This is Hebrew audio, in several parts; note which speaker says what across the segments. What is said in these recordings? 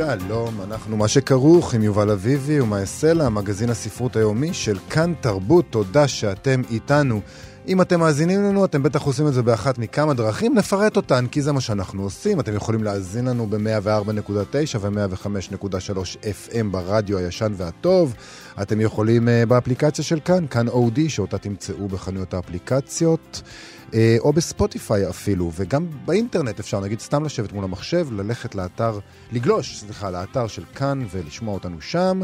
Speaker 1: שלום, אנחנו מה שכרוך עם יובל אביבי ומה לה, מגזין הספרות היומי של כאן תרבות, תודה שאתם איתנו. אם אתם מאזינים לנו, אתם בטח עושים את זה באחת מכמה דרכים, נפרט אותן, כי זה מה שאנחנו עושים. אתם יכולים להאזין לנו ב-104.9 ו-105.3 FM ברדיו הישן והטוב. אתם יכולים uh, באפליקציה של כאן, כאן אודי, שאותה תמצאו בחנויות האפליקציות, או בספוטיפיי אפילו, וגם באינטרנט אפשר, נגיד, סתם לשבת מול המחשב, ללכת לאתר, לגלוש, סליחה, לאתר של כאן ולשמוע אותנו שם.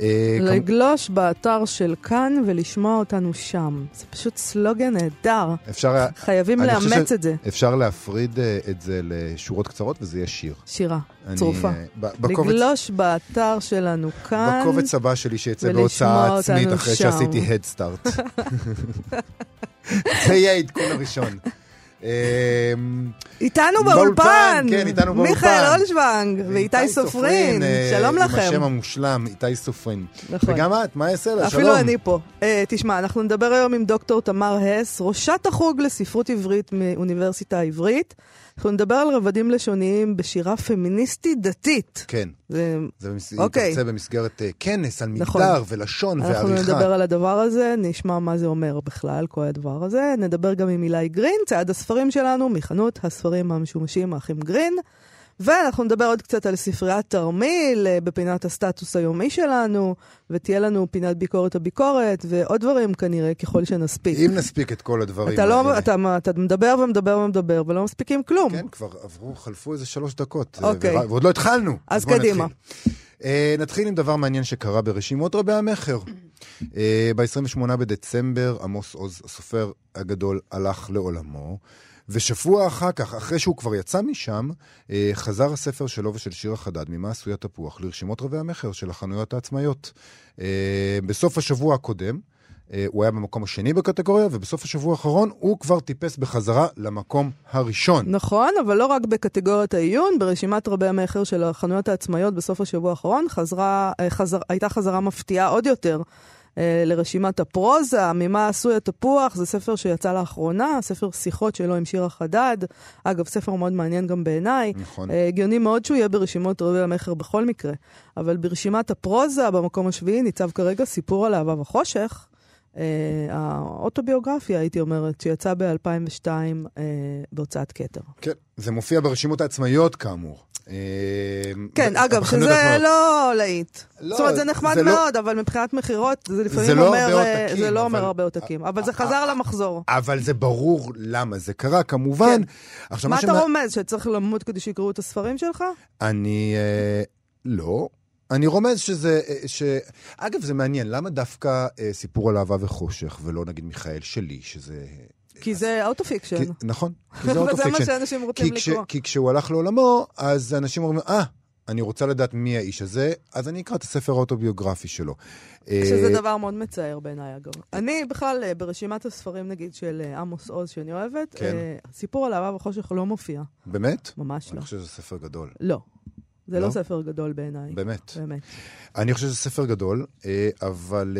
Speaker 2: אה, לגלוש באתר של כאן ולשמוע אותנו שם. זה פשוט סלוגן נהדר. אפשר... חייבים לאמץ את זה.
Speaker 1: אפשר להפריד אה, את זה לשורות קצרות וזה יהיה שיר.
Speaker 2: שירה, צרופה. אה, לגלוש באתר שלנו כאן.
Speaker 1: בקובץ הבא שלי שיצא בהוצאה עצמית אחרי שעשיתי Head Start. זה יהיה העדכון הראשון.
Speaker 2: אמ, איתנו באולפן,
Speaker 1: כן, איתנו באולפן.
Speaker 2: מיכאל אולשוונג ואיתי סופרין, שלום לכם. עם
Speaker 1: השם המושלם, איתי סופרין. נכון. וגם את, מאיה סלע?
Speaker 2: שלום. אפילו אני פה. אה, תשמע, אנחנו נדבר היום עם דוקטור תמר הס, ראשת החוג לספרות עברית מאוניברסיטה העברית. אנחנו נדבר על רבדים לשוניים בשירה פמיניסטית דתית.
Speaker 1: כן. זה, זה במס... אוקיי. היא תרצה במסגרת אה, כנס על נכון. מגדר ולשון
Speaker 2: אנחנו
Speaker 1: ועריכה.
Speaker 2: אנחנו נדבר על הדבר הזה, נשמע מה זה אומר בכלל, כל הדבר הזה. נדבר גם עם אילי גרין, צייד הספרים שלנו, מחנות הספרים המשומשים האחים גרין. ואנחנו נדבר עוד קצת על ספריית תרמיל אה, בפינת הסטטוס היומי שלנו, ותהיה לנו פינת ביקורת הביקורת, ועוד דברים כנראה, ככל שנספיק.
Speaker 1: אם נספיק את כל הדברים.
Speaker 2: אתה, לא, אתה, אתה מדבר ומדבר ומדבר, ולא מספיקים כלום.
Speaker 1: כן, כבר עברו, חלפו איזה שלוש דקות. אוקיי. ו... ועוד לא התחלנו.
Speaker 2: אז, אז קדימה.
Speaker 1: נתחיל. Uh, נתחיל עם דבר מעניין שקרה ברשימות רבי המכר. uh, ב-28 בדצמבר עמוס עוז, הסופר הגדול, הלך לעולמו. ושבוע אחר כך, אחרי שהוא כבר יצא משם, אה, חזר הספר שלו ושל שירה חדד, ממה עשוי התפוח, לרשימות רבי המכר של החנויות העצמאיות. אה, בסוף השבוע הקודם, אה, הוא היה במקום השני בקטגוריה, ובסוף השבוע האחרון הוא כבר טיפס בחזרה למקום הראשון.
Speaker 2: נכון, אבל לא רק בקטגוריית העיון, ברשימת רבי המכר של החנויות העצמאיות בסוף השבוע האחרון חזרה, חזר, הייתה חזרה מפתיעה עוד יותר. אה, לרשימת הפרוזה, ממה עשוי התפוח, זה ספר שיצא לאחרונה, ספר שיחות שלו עם שירה חדד. אגב, ספר מאוד מעניין גם בעיניי. נכון. אה, הגיוני מאוד שהוא יהיה ברשימות רבי המכר בכל מקרה. אבל ברשימת הפרוזה, במקום השביעי, ניצב כרגע סיפור על אהבה וחושך. Uh, האוטוביוגרפיה, הייתי אומרת, שיצא ב-2002 uh, בהוצאת כתר.
Speaker 1: כן, זה מופיע ברשימות העצמאיות כאמור.
Speaker 2: אמ, כן, אגב, שזה לא להיט. לא, זאת אומרת, זה נחמד לא- מאוד, אבל מבחינת מכירות, זה לפעמים
Speaker 1: לא
Speaker 2: אומר... זה לא אומר הרבה עותקים, אבל זה חזר למחזור.
Speaker 1: אבל זה ברור למה זה קרה, כמובן.
Speaker 2: כן. מה אתה רומז, שצריך למות כדי שיקראו את הספרים שלך?
Speaker 1: אני... אה, לא. אני רומז שזה, אה, ש... אגב, זה מעניין, למה דווקא אה, סיפור על אהבה וחושך, ולא נגיד מיכאל שלי, שזה
Speaker 2: כי זה autofiction.
Speaker 1: נכון, כי זה autofiction.
Speaker 2: וזה מה שאנשים רוצים לקרוא.
Speaker 1: כי כשהוא הלך לעולמו, אז אנשים אומרים, אה, אני רוצה לדעת מי האיש הזה, אז אני אקרא את הספר האוטוביוגרפי שלו.
Speaker 2: שזה אה, דבר מאוד מצער בעיניי, אגב. אני בכלל, אה, ברשימת הספרים, נגיד, של אה, עמוס עוז, שאני אוהבת, כן. סיפור על אהבה וחושך לא מופיע.
Speaker 1: באמת?
Speaker 2: ממש לא.
Speaker 1: אני חושב שזה ספר גדול.
Speaker 2: לא. זה לא, לא ספר גדול בעיניי.
Speaker 1: באמת?
Speaker 2: באמת.
Speaker 1: אני חושב שזה ספר גדול, אבל...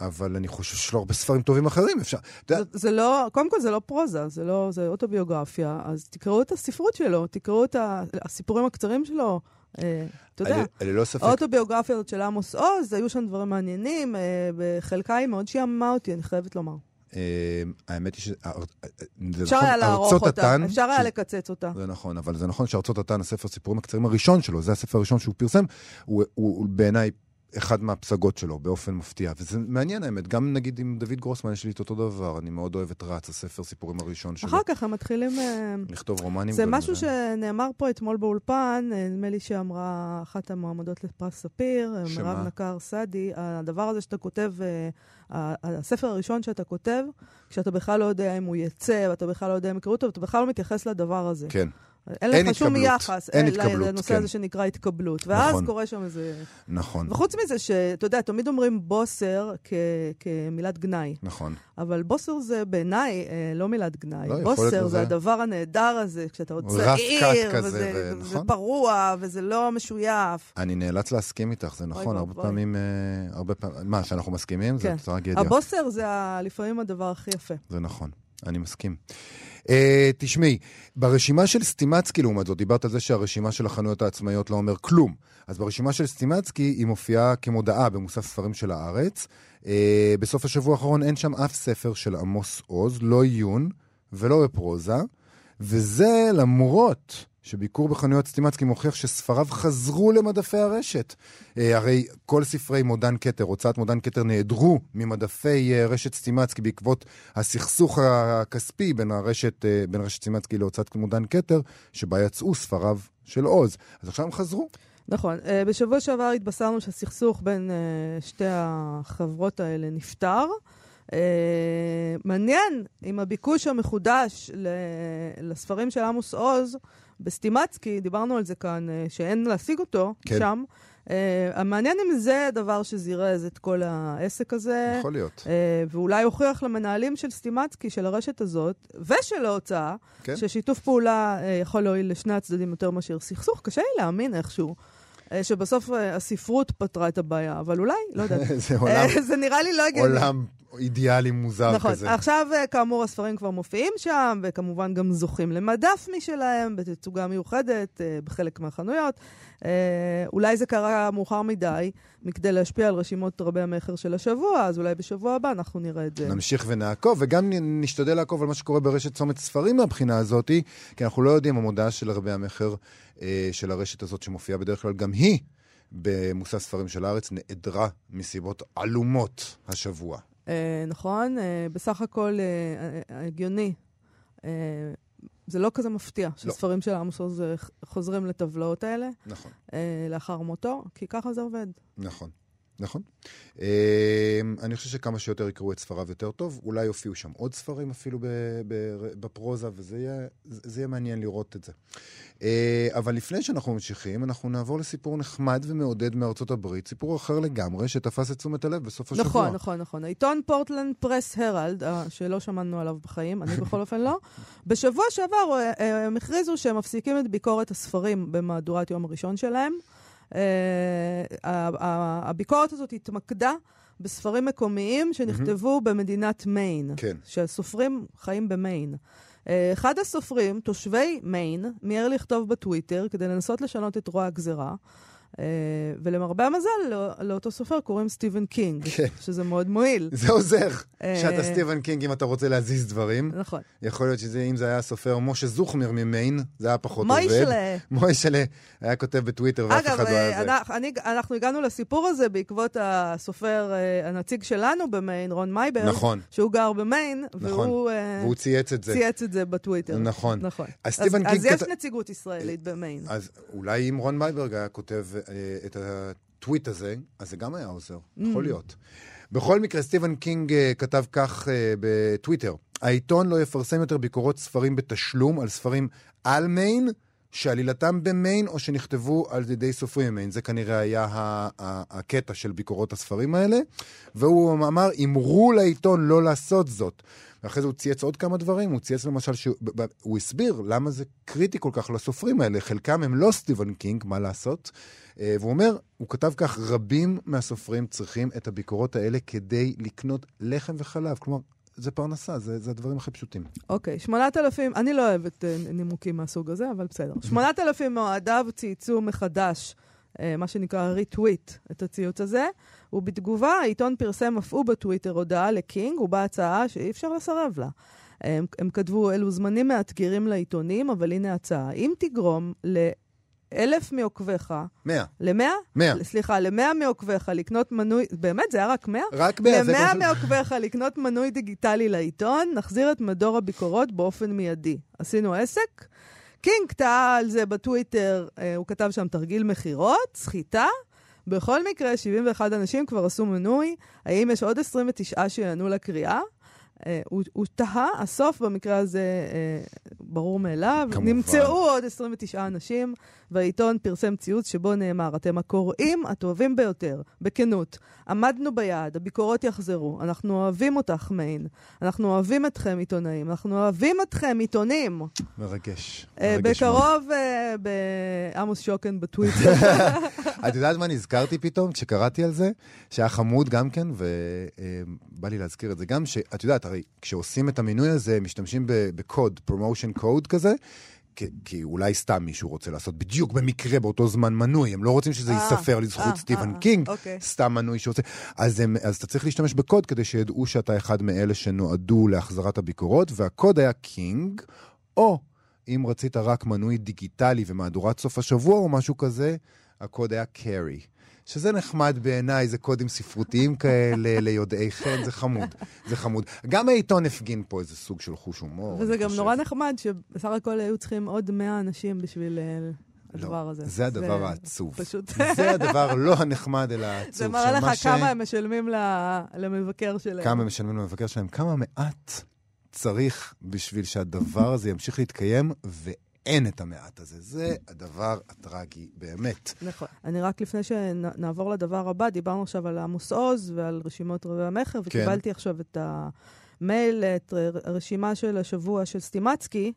Speaker 1: אבל אני חושב שיש לו הרבה ספרים טובים אחרים, אפשר...
Speaker 2: זה, זה לא, קודם כל זה לא פרוזה, זה לא, זה אוטוביוגרפיה, אז תקראו את הספרות שלו, תקראו את הסיפורים הקצרים שלו. אה, אתה יודע,
Speaker 1: לא ספק...
Speaker 2: האוטוביוגרפיה הזאת של עמוס עוז, היו שם דברים מעניינים, אה, בחלקה היא מאוד שיאמה אותי, אני חייבת לומר.
Speaker 1: אה, האמת היא ש...
Speaker 2: אפשר נכון, היה לערוך אותה, אפשר היה לקצץ אותה.
Speaker 1: זה נכון, אבל זה נכון שארצות התן, הספר סיפורים הקצרים הראשון שלו, זה הספר הראשון שהוא פרסם, הוא בעיניי אחד מהפסגות שלו באופן מפתיע. וזה מעניין האמת, גם נגיד עם דוד גרוסמן יש לי את אותו דבר, אני מאוד אוהב את רץ, הספר סיפורים הראשון שלו.
Speaker 2: אחר כך הם מתחילים...
Speaker 1: אה, לכתוב רומנים.
Speaker 2: זה משהו שנאמר פה אתמול באולפן, אה, נדמה לי שאמרה אחת המועמדות לפרס ספיר, אה, מירב נקר סעדי, הדבר הזה שאתה כותב, הספר הראשון שאתה כותב, כשאתה בכלל לא יודע אם הוא יצא, ואתה בכלל לא יודע אם יקראו אותו, ואתה בכלל לא מתייחס לדבר הזה.
Speaker 1: כן.
Speaker 2: אין לך שום
Speaker 1: התקבלות.
Speaker 2: יחס
Speaker 1: אין
Speaker 2: אה,
Speaker 1: התקבלות,
Speaker 2: לנושא
Speaker 1: כן.
Speaker 2: הזה שנקרא התקבלות. ואז
Speaker 1: נכון.
Speaker 2: קורה שם איזה...
Speaker 1: נכון,
Speaker 2: וחוץ מזה, שאתה יודע, תמיד אומרים בוסר כ- כמילת גנאי,
Speaker 1: נכון.
Speaker 2: אבל בוסר זה בעיניי אה, לא מילת גנאי.
Speaker 1: לא,
Speaker 2: בוסר זה הדבר הנהדר הזה, כשאתה עוד צעיר,
Speaker 1: כזה,
Speaker 2: וזה
Speaker 1: ו- נכון.
Speaker 2: פרוע, וזה לא משויף.
Speaker 1: אני נאלץ להסכים איתך, זה נכון, הרבה. פעמים, אה, הרבה פעמים, מה, שאנחנו מסכימים?
Speaker 2: כן.
Speaker 1: זה טרגדיה.
Speaker 2: הבוסר זה לפעמים הדבר הכי יפה.
Speaker 1: זה נכון, אני מסכים. Uh, תשמעי, ברשימה של סטימצקי לעומת זאת, דיברת על זה שהרשימה של החנויות העצמאיות לא אומר כלום. אז ברשימה של סטימצקי היא מופיעה כמודעה במוסף ספרים של הארץ. Uh, בסוף השבוע האחרון אין שם אף ספר של עמוס עוז, לא עיון ולא בפרוזה, וזה למרות שביקור בחנויות סטימצקי מוכיח שספריו חזרו למדפי הרשת. אה, הרי כל ספרי מודן כתר, הוצאת מודן כתר, נעדרו ממדפי אה, רשת סטימצקי בעקבות הסכסוך הכספי בין, הרשת, אה, בין רשת סטימצקי להוצאת מודן כתר, שבה יצאו ספריו של עוז. אז עכשיו הם חזרו.
Speaker 2: נכון. אה, בשבוע שעבר התבשרנו שהסכסוך בין אה, שתי החברות האלה נפתר. אה, מעניין אם הביקוש המחודש לספרים של עמוס עוז בסטימצקי, דיברנו על זה כאן, אה, שאין להשיג אותו
Speaker 1: כן.
Speaker 2: שם. אה, מעניין אם זה הדבר שזירז את כל העסק הזה.
Speaker 1: יכול להיות.
Speaker 2: אה, ואולי הוכיח למנהלים של סטימצקי, של הרשת הזאת, ושל ההוצאה,
Speaker 1: כן.
Speaker 2: ששיתוף פעולה אה, יכול להועיל לשני הצדדים יותר מאשר סכסוך. קשה לי להאמין איכשהו. שבסוף הספרות פתרה את הבעיה, אבל אולי, לא יודעת.
Speaker 1: זה עולם,
Speaker 2: זה נראה לי לא הגיוני.
Speaker 1: עולם אידיאלי מוזר
Speaker 2: נכון.
Speaker 1: כזה.
Speaker 2: עכשיו, אה, כאמור, הספרים כבר מופיעים שם, וכמובן גם זוכים למדף משלהם, בתצוגה מיוחדת אה, בחלק מהחנויות. אה, אולי זה קרה מאוחר מדי, מכדי להשפיע על רשימות רבי המכר של השבוע, אז אולי בשבוע הבא אנחנו נראה את זה.
Speaker 1: נמשיך ונעקוב, וגם נשתדל לעקוב על מה שקורה ברשת צומת ספרים מהבחינה הזאת, כי אנחנו לא יודעים, המודעה של רבי המכר של הרשת הזאת, שמופיעה בדרך כלל גם היא במושא ספרים של הארץ, נעדרה מסיבות עלומות השבוע.
Speaker 2: אה, נכון, אה, בסך הכל אה, הגיוני. זה לא כזה מפתיע שספרים של עמוס עוז חוזרים לטבלאות האלה
Speaker 1: נכון,
Speaker 2: לאחר מותו, כי ככה זה עובד.
Speaker 1: נכון. נכון. אה, אני חושב שכמה שיותר יקראו את ספריו יותר טוב, אולי יופיעו שם עוד ספרים אפילו בפרוזה, וזה יהיה, יהיה מעניין לראות את זה. אה, אבל לפני שאנחנו ממשיכים, אנחנו נעבור לסיפור נחמד ומעודד מארצות הברית, סיפור אחר לגמרי, שתפס את תשומת הלב בסוף השבוע.
Speaker 2: נכון, נכון, נכון. העיתון פורטלנד פרס הרלד, אה, שלא שמענו עליו בחיים, אני בכל אופן לא, בשבוע שעבר הם הכריזו שהם מפסיקים את ביקורת הספרים במהדורת יום הראשון שלהם. אה, הביקורת הזאת התמקדה בספרים מקומיים שנכתבו במדינת מיין.
Speaker 1: כן.
Speaker 2: שהסופרים חיים במיין. אה, אחד הסופרים, תושבי מיין, מיהר לכתוב בטוויטר כדי לנסות לשנות את רוע הגזירה. אה, ולמרבה המזל, לא- לאותו סופר קוראים סטיבן קינג,
Speaker 1: כן.
Speaker 2: שזה מאוד מועיל.
Speaker 1: זה עוזר.
Speaker 2: אה,
Speaker 1: שאתה סטיבן קינג, אם אתה רוצה להזיז דברים.
Speaker 2: נכון.
Speaker 1: יכול להיות שאם זה היה הסופר משה זוכמר ממיין, זה היה פחות עובד.
Speaker 2: מוישלה.
Speaker 1: מוישלה היה כותב בטוויטר ואף
Speaker 2: אגב,
Speaker 1: אחד לא היה זה.
Speaker 2: אנחנו, אני, אנחנו הגענו לסיפור הזה בעקבות הסופר, אה, הנציג שלנו במיין, רון מייברג,
Speaker 1: נכון.
Speaker 2: שהוא גר במיין,
Speaker 1: נכון.
Speaker 2: והוא
Speaker 1: והוא צייץ את זה.
Speaker 2: צייץ את זה בטוויטר.
Speaker 1: נכון.
Speaker 2: נכון.
Speaker 1: אז
Speaker 2: יש נציגות ישראלית במיין.
Speaker 1: אז אולי אם רון מייברג היה כותב את הטוויט הזה, אז זה גם היה עוזר. יכול להיות. בכל מקרה, סטיבן קינג אה, כתב כך אה, בטוויטר: העיתון לא יפרסם יותר ביקורות ספרים בתשלום על ספרים על מיין. שעלילתם במיין או שנכתבו על ידי סופרים במיין. זה כנראה היה הקטע של ביקורות הספרים האלה. והוא אמר, אמרו לעיתון לא לעשות זאת. ואחרי זה הוא צייץ עוד כמה דברים, הוא צייץ למשל, ב- הוא הסביר למה זה קריטי כל כך לסופרים האלה, חלקם הם לא סטיבן קינג, מה לעשות? אה, והוא אומר, הוא כתב כך, רבים מהסופרים צריכים את הביקורות האלה כדי לקנות לחם וחלב. כלומר, זה פרנסה, זה, זה הדברים הכי פשוטים.
Speaker 2: אוקיי, 8,000, אני לא אוהבת אה, נימוקים מהסוג הזה, אבל בסדר. 8,000 מאוהדיו צייצו מחדש, אה, מה שנקרא ריטוויט, את הציוץ הזה, ובתגובה העיתון פרסם אף הוא בטוויטר הודעה לקינג, ובה הצעה שאי אפשר לסרב לה. הם, הם כתבו, אלו זמנים מאתגרים לעיתונים, אבל הנה הצעה. אם תגרום לאלף מעוקביך,
Speaker 1: מאה.
Speaker 2: למאה?
Speaker 1: מאה.
Speaker 2: סליחה, למאה מעוקביך לקנות מנוי, באמת, זה היה רק מאה?
Speaker 1: רק מאה. זה
Speaker 2: למאה
Speaker 1: כמו ש-
Speaker 2: מעוקביך לקנות מנוי דיגיטלי לעיתון, נחזיר את מדור הביקורות באופן מיידי. עשינו עסק? קינג טעה על זה בטוויטר, אה, הוא כתב שם תרגיל מכירות, סחיטה. בכל מקרה, 71 אנשים כבר עשו מנוי. האם יש עוד 29 שיענו לקריאה? אה, הוא, הוא תהה, הסוף במקרה הזה אה, ברור מאליו.
Speaker 1: כמובן.
Speaker 2: נמצאו עוד 29 אנשים, והעיתון פרסם ציוץ שבו נאמר, אתם הקוראים הטובים ביותר, בכנות. עמדנו ביעד, הביקורות יחזרו. אנחנו אוהבים אותך, מיין. אנחנו אוהבים אתכם, עיתונאים. אנחנו אוהבים אתכם, עיתונים.
Speaker 1: מרגש.
Speaker 2: אה,
Speaker 1: מרגש.
Speaker 2: בקרוב אה, בעמוס שוקן בטוויטר.
Speaker 1: את יודעת מה נזכרתי פתאום כשקראתי על זה? שהיה חמוד גם כן, ובא לי להזכיר את זה גם, שאת יודעת, הרי כשעושים את המינוי הזה, משתמשים בקוד, promotion code כזה, כי, כי אולי סתם מישהו רוצה לעשות בדיוק במקרה באותו זמן מנוי, הם לא רוצים שזה
Speaker 2: אה,
Speaker 1: ייספר
Speaker 2: אה,
Speaker 1: לזכות סטיבן
Speaker 2: אה,
Speaker 1: קינג,
Speaker 2: אוקיי.
Speaker 1: סתם מנוי שרוצה. אז, הם, אז אתה צריך להשתמש בקוד כדי שידעו שאתה אחד מאלה שנועדו להחזרת הביקורות, והקוד היה קינג, או אם רצית רק מנוי דיגיטלי ומהדורת סוף השבוע או משהו כזה, הקוד היה קרי. שזה נחמד בעיניי, זה קודים ספרותיים כאלה, ליודעי חן, זה חמוד, זה חמוד. גם העיתון הפגין פה איזה סוג של חוש הומור.
Speaker 2: וזה גם
Speaker 1: חושב.
Speaker 2: נורא נחמד שבסך הכל היו צריכים עוד 100 אנשים בשביל אה, הדבר הזה.
Speaker 1: לא, זה הדבר העצוב.
Speaker 2: פשוט...
Speaker 1: זה הדבר לא הנחמד, אלא העצוב.
Speaker 2: זה מראה לך
Speaker 1: ש-
Speaker 2: כמה הם משלמים ל- למבקר שלהם.
Speaker 1: כמה הם משלמים למבקר שלהם, כמה מעט צריך בשביל שהדבר הזה ימשיך להתקיים, ואין את המעט הזה. זה הדבר הטרגי באמת.
Speaker 2: נכון. אני רק לפני שנעבור לדבר הבא, דיברנו עכשיו על עמוס עוז ועל רשימות רבי המכר,
Speaker 1: כן.
Speaker 2: וקיבלתי עכשיו את המייל, את הרשימה של השבוע של סטימצקי.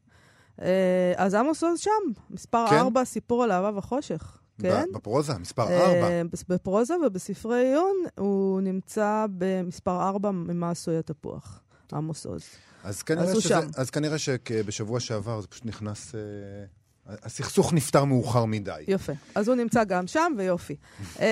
Speaker 2: אה, אז עמוס עוז שם, מספר
Speaker 1: כן.
Speaker 2: 4, סיפור על אהבה וחושך. כן?
Speaker 1: בפרוזה, מספר
Speaker 2: אה,
Speaker 1: 4.
Speaker 2: בס- בפרוזה ובספרי עיון הוא נמצא במספר 4 ממה עשוי התפוח, עמוס עוז.
Speaker 1: אז כנראה,
Speaker 2: אז
Speaker 1: שזה. אז כנראה שבשבוע שעבר זה פשוט נכנס... אה, הסכסוך נפתר מאוחר מדי.
Speaker 2: יפה. אז הוא נמצא גם שם, ויופי. אמ,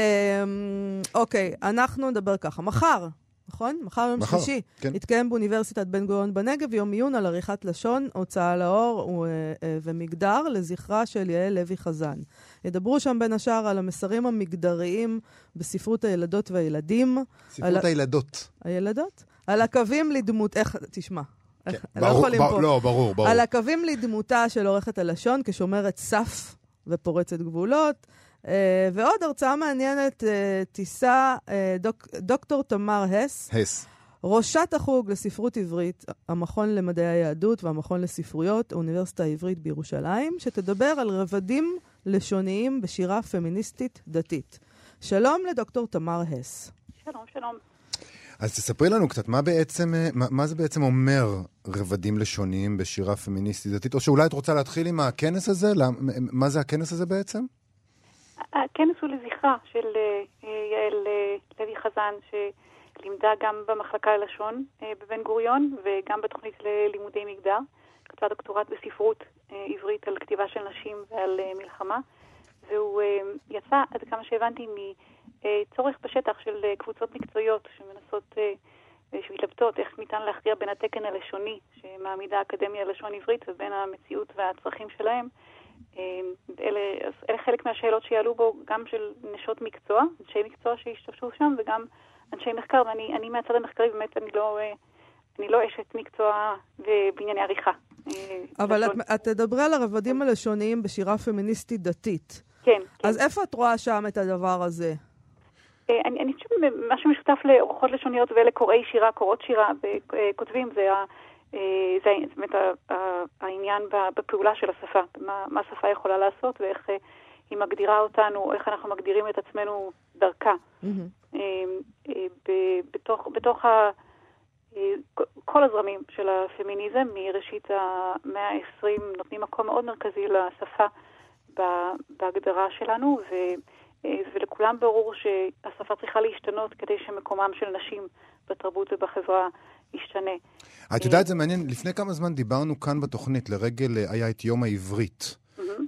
Speaker 2: אוקיי, אנחנו נדבר ככה. מחר, נכון? מחר יום
Speaker 1: מחר,
Speaker 2: שלישי.
Speaker 1: כן.
Speaker 2: יתקיים באוניברסיטת בן גוריון בנגב יום עיון על עריכת לשון, הוצאה לאור ו- אה, ומגדר לזכרה של יעל לוי חזן. ידברו שם בין השאר על המסרים המגדריים בספרות הילדות והילדים.
Speaker 1: ספרות
Speaker 2: על-
Speaker 1: הילדות.
Speaker 2: הילדות? על הקווים לדמות... איך... תשמע.
Speaker 1: כן,
Speaker 2: לא
Speaker 1: ברור,
Speaker 2: יכולים
Speaker 1: בר-
Speaker 2: פה.
Speaker 1: לא, ברור, ברור.
Speaker 2: על הקווים לדמותה של עורכת הלשון כשומרת סף ופורצת גבולות. אה, ועוד הרצאה מעניינת אה, תישא אה, דוק, דוקטור תמר הס,
Speaker 1: הס.
Speaker 2: ראשת החוג לספרות עברית, המכון למדעי היהדות והמכון לספרויות, האוניברסיטה העברית בירושלים, שתדבר על רבדים לשוניים בשירה פמיניסטית דתית. שלום לדוקטור תמר הס.
Speaker 3: שלום, שלום.
Speaker 1: אז תספרי לנו קצת, מה בעצם, אה, מה, מה זה בעצם אומר רבדים לשוניים בשירה פמיניסטית דתית? או שאולי את רוצה להתחיל עם הכנס הזה? למ- מה זה הכנס הזה בעצם?
Speaker 3: הכנס הוא לזכרה של אה, אה, יעל אה, לוי חזן, שלימדה גם במחלקה ללשון אה, בבן גוריון וגם בתוכנית ללימודי מגדר. כתבה דוקטורט בספרות אה, עברית על כתיבה של נשים ועל אה, מלחמה. והוא אה, יצא, עד כמה שהבנתי, מצורך בשטח של אה, קבוצות מקצועיות שמנסות, אה, אה, שמתלבטות איך ניתן להכריע בין התקן הלשוני שמעמידה האקדמיה ללשון עברית ובין המציאות והצרכים שלהם. אה, אלה, אלה חלק מהשאלות שיעלו בו, גם של נשות מקצוע, אנשי מקצוע שהשתמשו שם, וגם אנשי מחקר, ואני אני מהצד המחקרי באמת, אני לא, אה, אני לא אשת מקצוע בענייני עריכה. אה,
Speaker 2: אבל. את, את תדברי על הרבדים הלשוניים בשירה פמיניסטית דתית.
Speaker 3: כן, כן.
Speaker 2: אז איפה את רואה שם את הדבר הזה?
Speaker 3: אה, אני, אני חושבת שמה שמשותף לעורכות לשוניות ולקוראי שירה, קוראות שירה, כותבים, זה, אה, זה באמת העניין בפעולה של השפה, מה, מה השפה יכולה לעשות ואיך אה, היא מגדירה אותנו, או איך אנחנו מגדירים את עצמנו דרכה. אה, אה, ב- בתוך, בתוך ה, אה, כל הזרמים של הפמיניזם, מראשית המאה ה-20, נותנים מקום מאוד מרכזי לשפה בהגדרה שלנו, ו, אה, ולכולם ברור שהשפה צריכה להשתנות כדי שמקומם של נשים בתרבות ובחברה ישתנה.
Speaker 1: את יודעת, זה מעניין, לפני כמה זמן דיברנו כאן בתוכנית, לרגל אה, היה את יום העברית,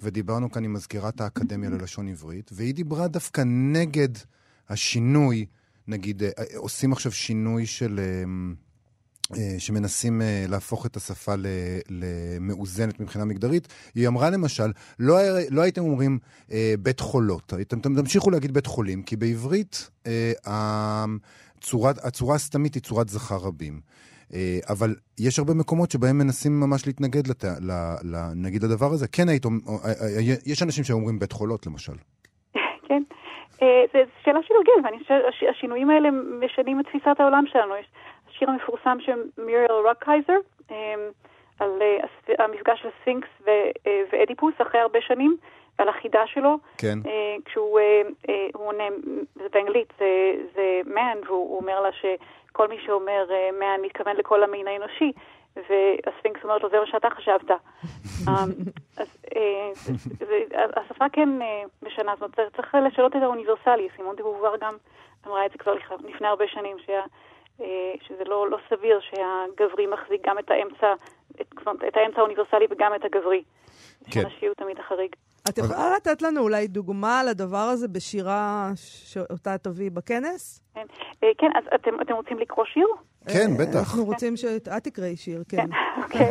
Speaker 1: ודיברנו כאן עם מזכירת האקדמיה ללשון עברית, והיא דיברה דווקא נגד השינוי, נגיד, אה, אה, עושים עכשיו שינוי של... אה, שמנסים אה, להפוך את השפה למאוזנת מבחינה מגדרית. היא אמרה למשל, לא, לא הייתם אומרים אה, בית חולות, הייתם תמשיכו להגיד בית חולים, כי בעברית אה, הצורה, הצורה הסתמית היא צורת זכר רבים. אה, אבל יש הרבה מקומות שבהם מנסים ממש להתנגד, לת... ל... ל... נגיד לדבר הזה. כן היית, אה, יש אנשים שאומרים בית חולות למשל.
Speaker 3: כן. זו שאלה של הרגל, ואני חושבת שהשינויים האלה משנים את תפיסת העולם שלנו. השיר המפורסם של מיריאל רוקהייזר, על המפגש של ספינקס ואדיפוס אחרי הרבה שנים, ועל החידה שלו.
Speaker 1: כן.
Speaker 3: כשהוא עונה, זה באנגלית, זה, זה man, והוא אומר לה שכל מי שאומר man מתכוון לכל המין האנושי. והספינקס אומרת לו, זה מה שאתה חשבת. אמ, אז השפה כן משנה, זאת אומרת, צריך לשנות את האוניברסלי. סימון דה בובואר גם אמרה את זה כבר לפני הרבה שנים, שזה לא, לא סביר שהגברי מחזיק גם את האמצע, את, את האמצע האוניברסלי וגם את הגברי. כן. שהנשי הוא תמיד החריג.
Speaker 2: את יכולה לתת לנו אולי דוגמה לדבר הזה בשירה שאותה תביאי בכנס?
Speaker 3: כן, כן אז אתם, אתם רוצים לקרוא שיר?
Speaker 1: כן, בטח.
Speaker 2: אנחנו רוצים שאת תקראי שיר, כן.
Speaker 3: אוקיי.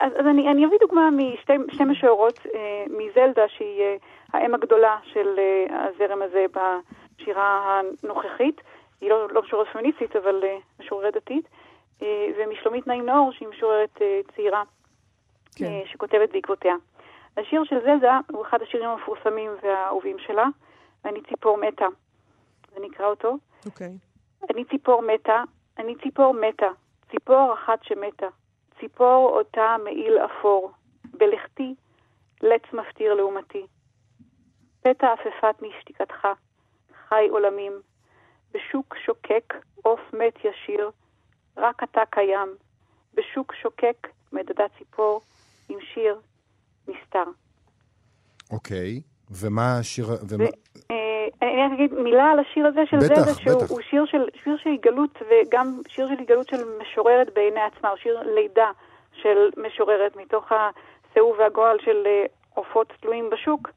Speaker 3: אז, אז אני, אני אביא דוגמה משתי משוררות, מזלדה, שהיא האם הגדולה של הזרם הזה בשירה הנוכחית. היא לא, לא משוררת פמיניסטית, אבל משוררת דתית. ומשלומית נעים נאור, שהיא משוררת צעירה, כן. שכותבת בעקבותיה. השיר של זלדה הוא אחד השירים המפורסמים והאהובים שלה, אני ציפור מתה. זה נקרא אותו.
Speaker 2: אוקיי.
Speaker 3: Okay. אני ציפור מתה, אני ציפור מתה, ציפור אחת שמתה, ציפור אותה מעיל אפור, בלכתי, לץ מפטיר לעומתי. פתע עפפת משתיקתך, חי עולמים, בשוק שוקק עוף מת ישיר, רק אתה קיים, בשוק שוקק מדדה ציפור, עם שיר נסתר.
Speaker 1: אוקיי, ומה השיר... ומה...
Speaker 3: אני רק אגיד מילה על השיר הזה של
Speaker 1: בטח,
Speaker 3: זה, שהוא שיר של, שיר של התגלות, וגם שיר של התגלות של משוררת בעיני עצמה, הוא שיר לידה של משוררת מתוך הסיאוב והגועל של עופות תלויים בשוק.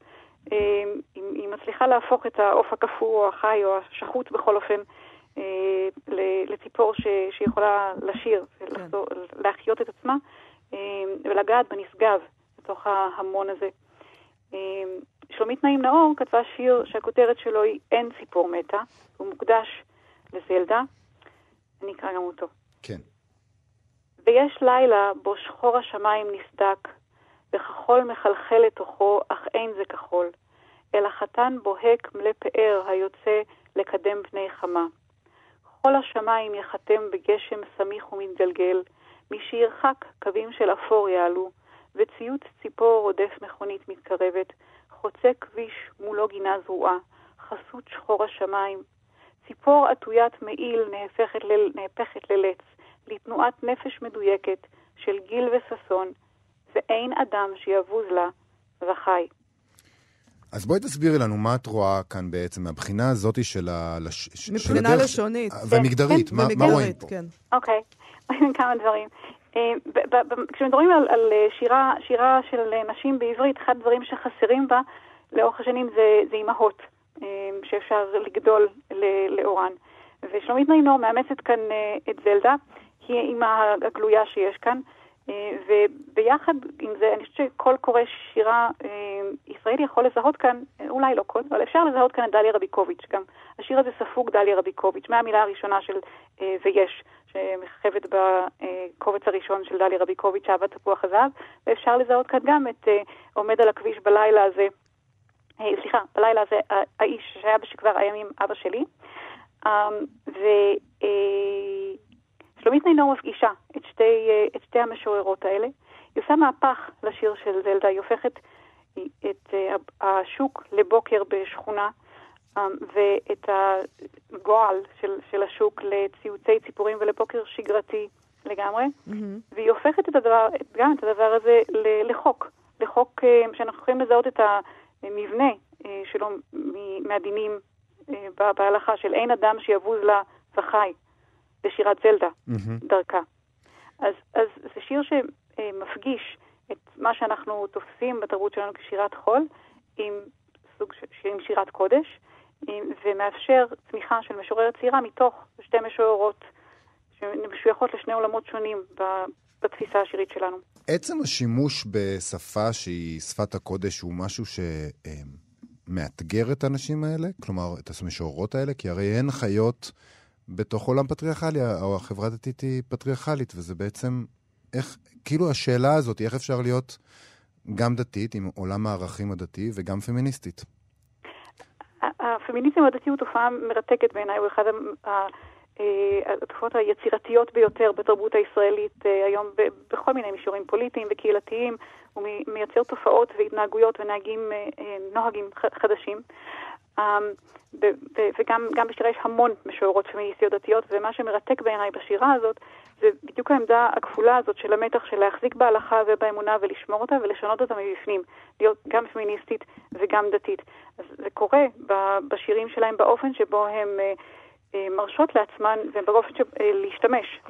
Speaker 3: היא מצליחה להפוך את העוף הקפוא או החי או השחוט בכל אופן לציפור שיכולה לשיר, כן. להחיות את עצמה ולגעת בנשגב בתוך ההמון הזה. שלומית נעים נאור כתבה שיר שהכותרת שלו היא אין ציפור מתה, הוא מוקדש לזלדה, אני אקרא גם אותו.
Speaker 1: כן.
Speaker 3: ויש לילה בו שחור השמיים נסדק, וכחול מחלחל לתוכו, אך אין זה כחול, אלא חתן בוהק מלא פאר היוצא לקדם פני חמה. כל השמיים יחתם בגשם סמיך ומתגלגל, מי שירחק קווים של אפור יעלו, וציוץ ציפור רודף מכונית מתקרבת, חוצה כביש מולו גינה זרועה, חסות שחור השמיים. ציפור עטוית מעיל נהפכת, ל... נהפכת ללץ, לתנועת נפש מדויקת של גיל וששון, ואין אדם שיבוז לה וחי.
Speaker 1: אז בואי תסבירי לנו מה את רואה כאן בעצם, מהבחינה הזאת של ה...
Speaker 2: מבחינה
Speaker 1: של הדרך...
Speaker 2: לשונית.
Speaker 1: ומגדרית, כן, מה,
Speaker 2: ומגדרית,
Speaker 1: מה רואים פה?
Speaker 2: כן.
Speaker 3: אוקיי, כמה דברים. כשמדברים על, על שירה, שירה של נשים בעברית, אחד הדברים שחסרים בה לאורך השנים זה, זה אימהות, שאפשר לגדול לאורן. ושלומית נעינור מאמצת כאן את זלדה, היא האימא הגלויה שיש כאן, וביחד עם זה, אני חושבת שכל קורא שירה ישראלי יכול לזהות כאן, אולי לא כל, אבל אפשר לזהות כאן את דליה רביקוביץ' גם. השיר הזה ספוג דליה רביקוביץ', מהמילה הראשונה של ויש. שמככבת בקובץ הראשון של דליה רביקוביץ', אהבת תפוח הזהב, ואפשר לזהות כאן גם את עומד על הכביש בלילה הזה, סליחה, בלילה הזה, האיש שהיה בשכבר הימים אבא שלי. Um, uh, נינור מפגישה את שתי, uh, את שתי המשוררות האלה. היא עושה מהפך לשיר של זלדה, היא הופכת את uh, השוק לבוקר בשכונה. um, ואת הגועל של, של השוק לציוצי ציפורים ולבוקר שגרתי לגמרי, mm-hmm. והיא הופכת את הדבר, גם את הדבר הזה לחוק, לחוק שאנחנו יכולים לזהות את המבנה שלו מהדינים בהלכה של אין אדם שיבוז לה וחי, בשירת זלדה, mm-hmm. דרכה. אז, אז זה שיר שמפגיש את מה שאנחנו תופסים בתרבות שלנו כשירת חול עם סוג של עם שירת קודש, ומאפשר צמיחה של משוררת צעירה מתוך שתי משוררות שמשויכות לשני עולמות שונים בתפיסה השירית שלנו.
Speaker 1: עצם השימוש בשפה שהיא שפת הקודש הוא משהו שמאתגר את האנשים האלה? כלומר, את המשוררות האלה? כי הרי הן חיות בתוך עולם פטריארכלי, או החברה הדתית היא פטריארכלית, וזה בעצם, איך, כאילו השאלה הזאת, איך אפשר להיות גם דתית, עם עולם הערכים הדתי, וגם פמיניסטית?
Speaker 3: הפמיניזם הדתי הוא תופעה מרתקת בעיניי, הוא אחד התופעות היצירתיות ביותר בתרבות הישראלית היום בכל מיני מישורים פוליטיים וקהילתיים. הוא מייצר תופעות והתנהגויות ונהגים, נוהגים חדשים. וגם בשירה יש המון משוררות פמיניסטיות דתיות, ומה שמרתק בעיניי בשירה הזאת זה בדיוק העמדה הכפולה הזאת של המתח של להחזיק בהלכה ובאמונה ולשמור אותה ולשנות אותה מבפנים, להיות גם פמיניסטית וגם דתית. אז זה קורה בשירים שלהם באופן שבו הם אה, אה, מרשות לעצמן ובאופן של אה, להשתמש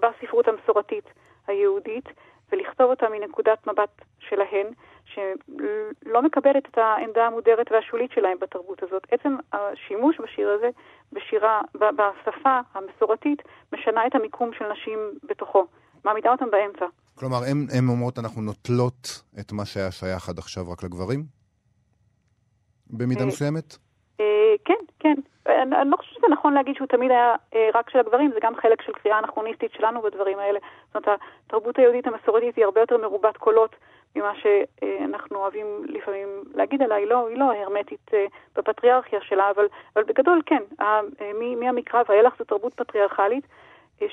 Speaker 3: בספרות המסורתית היהודית ולכתוב אותה מנקודת מבט שלהן, שלא מקבלת את העמדה המודרת והשולית שלהם בתרבות הזאת. עצם השימוש בשיר הזה, בשירה, בשפה המסורתית, משנה את המיקום של נשים בתוכו, מעמידה אותם באמצע.
Speaker 1: כלומר, הן אומרות, אנחנו נוטלות את מה שהיה שייך עד עכשיו רק לגברים? במידה אה, מסוימת?
Speaker 3: אה, כן, כן. אני, אני לא חושבת שזה נכון להגיד שהוא תמיד היה אה, רק של הגברים, זה גם חלק של קריאה אנכרוניסטית שלנו בדברים האלה. זאת אומרת, התרבות היהודית המסורתית היא הרבה יותר מרובת קולות ממה שאנחנו אוהבים לפעמים להגיד עליה, היא לא, היא לא הרמטית אה, בפטריארכיה שלה, אבל, אבל בגדול כן, אה, מהמקרא ואילך זו תרבות פטריארכלית.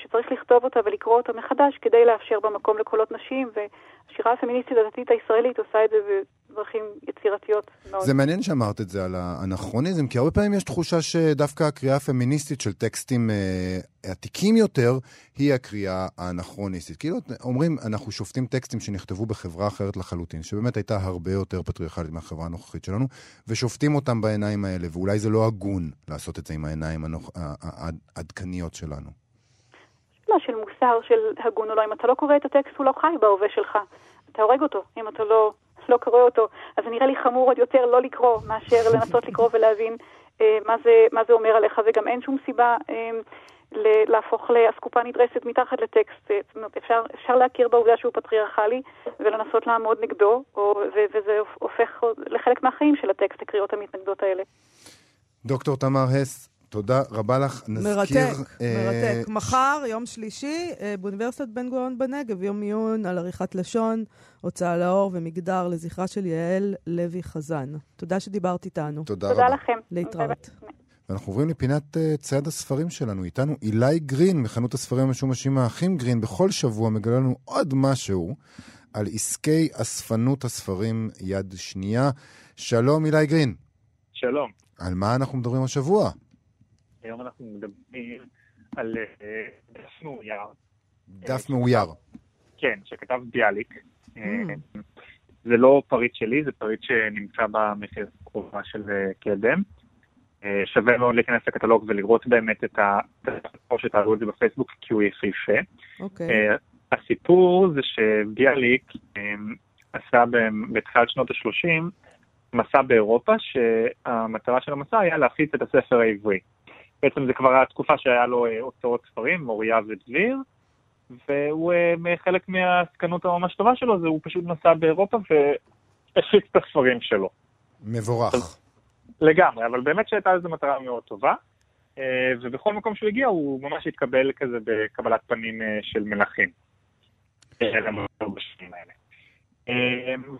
Speaker 3: שצריך לכתוב אותה ולקרוא אותה מחדש כדי לאפשר במקום לקולות נשים, והשירה הפמיניסטית הדתית הישראלית עושה את זה בדרכים יצירתיות מאוד.
Speaker 1: זה מעניין שאמרת את זה על האנכרוניזם, כי הרבה פעמים יש תחושה שדווקא הקריאה הפמיניסטית של טקסטים אה, עתיקים יותר, היא הקריאה האנכרוניסטית. כאילו אומרים, אנחנו שופטים טקסטים שנכתבו בחברה אחרת לחלוטין, שבאמת הייתה הרבה יותר פטריארכלית מהחברה הנוכחית שלנו, ושופטים אותם בעיניים האלה, ואולי זה לא הגון לעשות את זה עם העיניים העדכניות שלנו.
Speaker 3: לא של מוסר, של הגון או לא. אם אתה לא קורא את הטקסט, הוא לא חי בהווה שלך. אתה הורג אותו, אם אתה לא, לא קורא אותו. אז זה נראה לי חמור עוד יותר לא לקרוא, מאשר לנסות לקרוא ולהבין אה, מה, זה, מה זה אומר עליך, וגם אין שום סיבה אה, להפוך לאסקופה נדרסת מתחת לטקסט. אה, זאת אומרת, אפשר, אפשר להכיר בעובדה שהוא פטריארכלי ולנסות לעמוד נגדו, או, ו, וזה הופך לחלק מהחיים של הטקסט, הקריאות המתנגדות האלה.
Speaker 1: דוקטור תמר הס, תודה רבה לך.
Speaker 2: נזכיר... מרתק, אה... מרתק. מחר, יום שלישי, אה, באוניברסיטת בן גוריון בנגב, יום עיון על עריכת לשון, הוצאה לאור ומגדר לזכרה של יעל לוי חזן. תודה שדיברת איתנו.
Speaker 1: תודה, תודה
Speaker 3: רבה. תודה לכם.
Speaker 2: להתראות.
Speaker 1: ואנחנו עוברים לפינת uh, צייד הספרים שלנו. איתנו אילי גרין, מחנות הספרים המשומשים האחים גרין, בכל שבוע מגלה לנו עוד משהו על עסקי אספנות הספרים יד שנייה. שלום, אילי גרין.
Speaker 4: שלום.
Speaker 1: על מה אנחנו מדברים השבוע?
Speaker 4: היום אנחנו מדברים על אה, דף מאויר.
Speaker 1: דף מאויר.
Speaker 4: כן, שכתב ביאליק. Mm. זה לא פריט שלי, זה פריט שנמצא במחיר קרובה של אה, קדם. שווה מאוד להיכנס לקטלוג ולראות באמת את ה... או שתעלו את זה בפייסבוק, כי הוא יפהפה.
Speaker 2: אוקיי.
Speaker 4: הסיפור זה שביאליק עשה בתחילת שנות ה-30 מסע באירופה, שהמטרה של המסע היה להפיץ את הספר העברי. בעצם זה כבר התקופה שהיה לו אה, הוצאות ספרים, מוריה ודביר, והוא, אה, חלק מהעסקנות הממש טובה שלו, זה הוא פשוט נסע באירופה והפיץ את הספרים שלו.
Speaker 1: מבורך. אז,
Speaker 4: לגמרי, אבל באמת שהייתה לזה מטרה מאוד טובה, אה, ובכל מקום שהוא הגיע הוא ממש התקבל כזה בקבלת פנים של מלכים.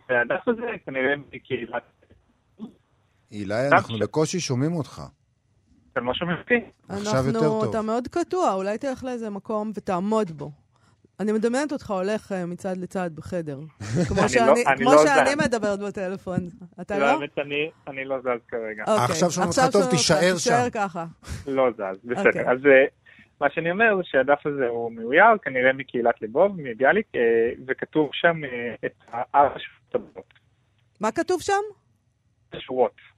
Speaker 4: והדף הזה כנראה בקהילת...
Speaker 1: אילי, אנחנו בקושי שומעים אותך.
Speaker 4: אתם לא שומעים אותי?
Speaker 1: עכשיו יותר טוב.
Speaker 2: אתה מאוד קטוע, אולי תלך לאיזה מקום ותעמוד בו. אני מדמיינת אותך הולך אה, מצד לצד בחדר. כמו לא- שאני, כמו
Speaker 4: לא
Speaker 2: שאני מדברת בטלפון. אתה לא?
Speaker 4: האמת, אני לא זז כרגע.
Speaker 1: אוקיי. עכשיו שומעים אותך טוב, תישאר שם.
Speaker 2: תישאר ככה.
Speaker 4: לא זז, בסדר. אוקיי. אז אה, מה שאני אומר זה שהדף הזה הוא מאויר, כנראה מקהילת לבוב, מביאליק, אה, וכתוב שם את הארבע שורות הבאות.
Speaker 2: מה כתוב שם?
Speaker 4: שורות.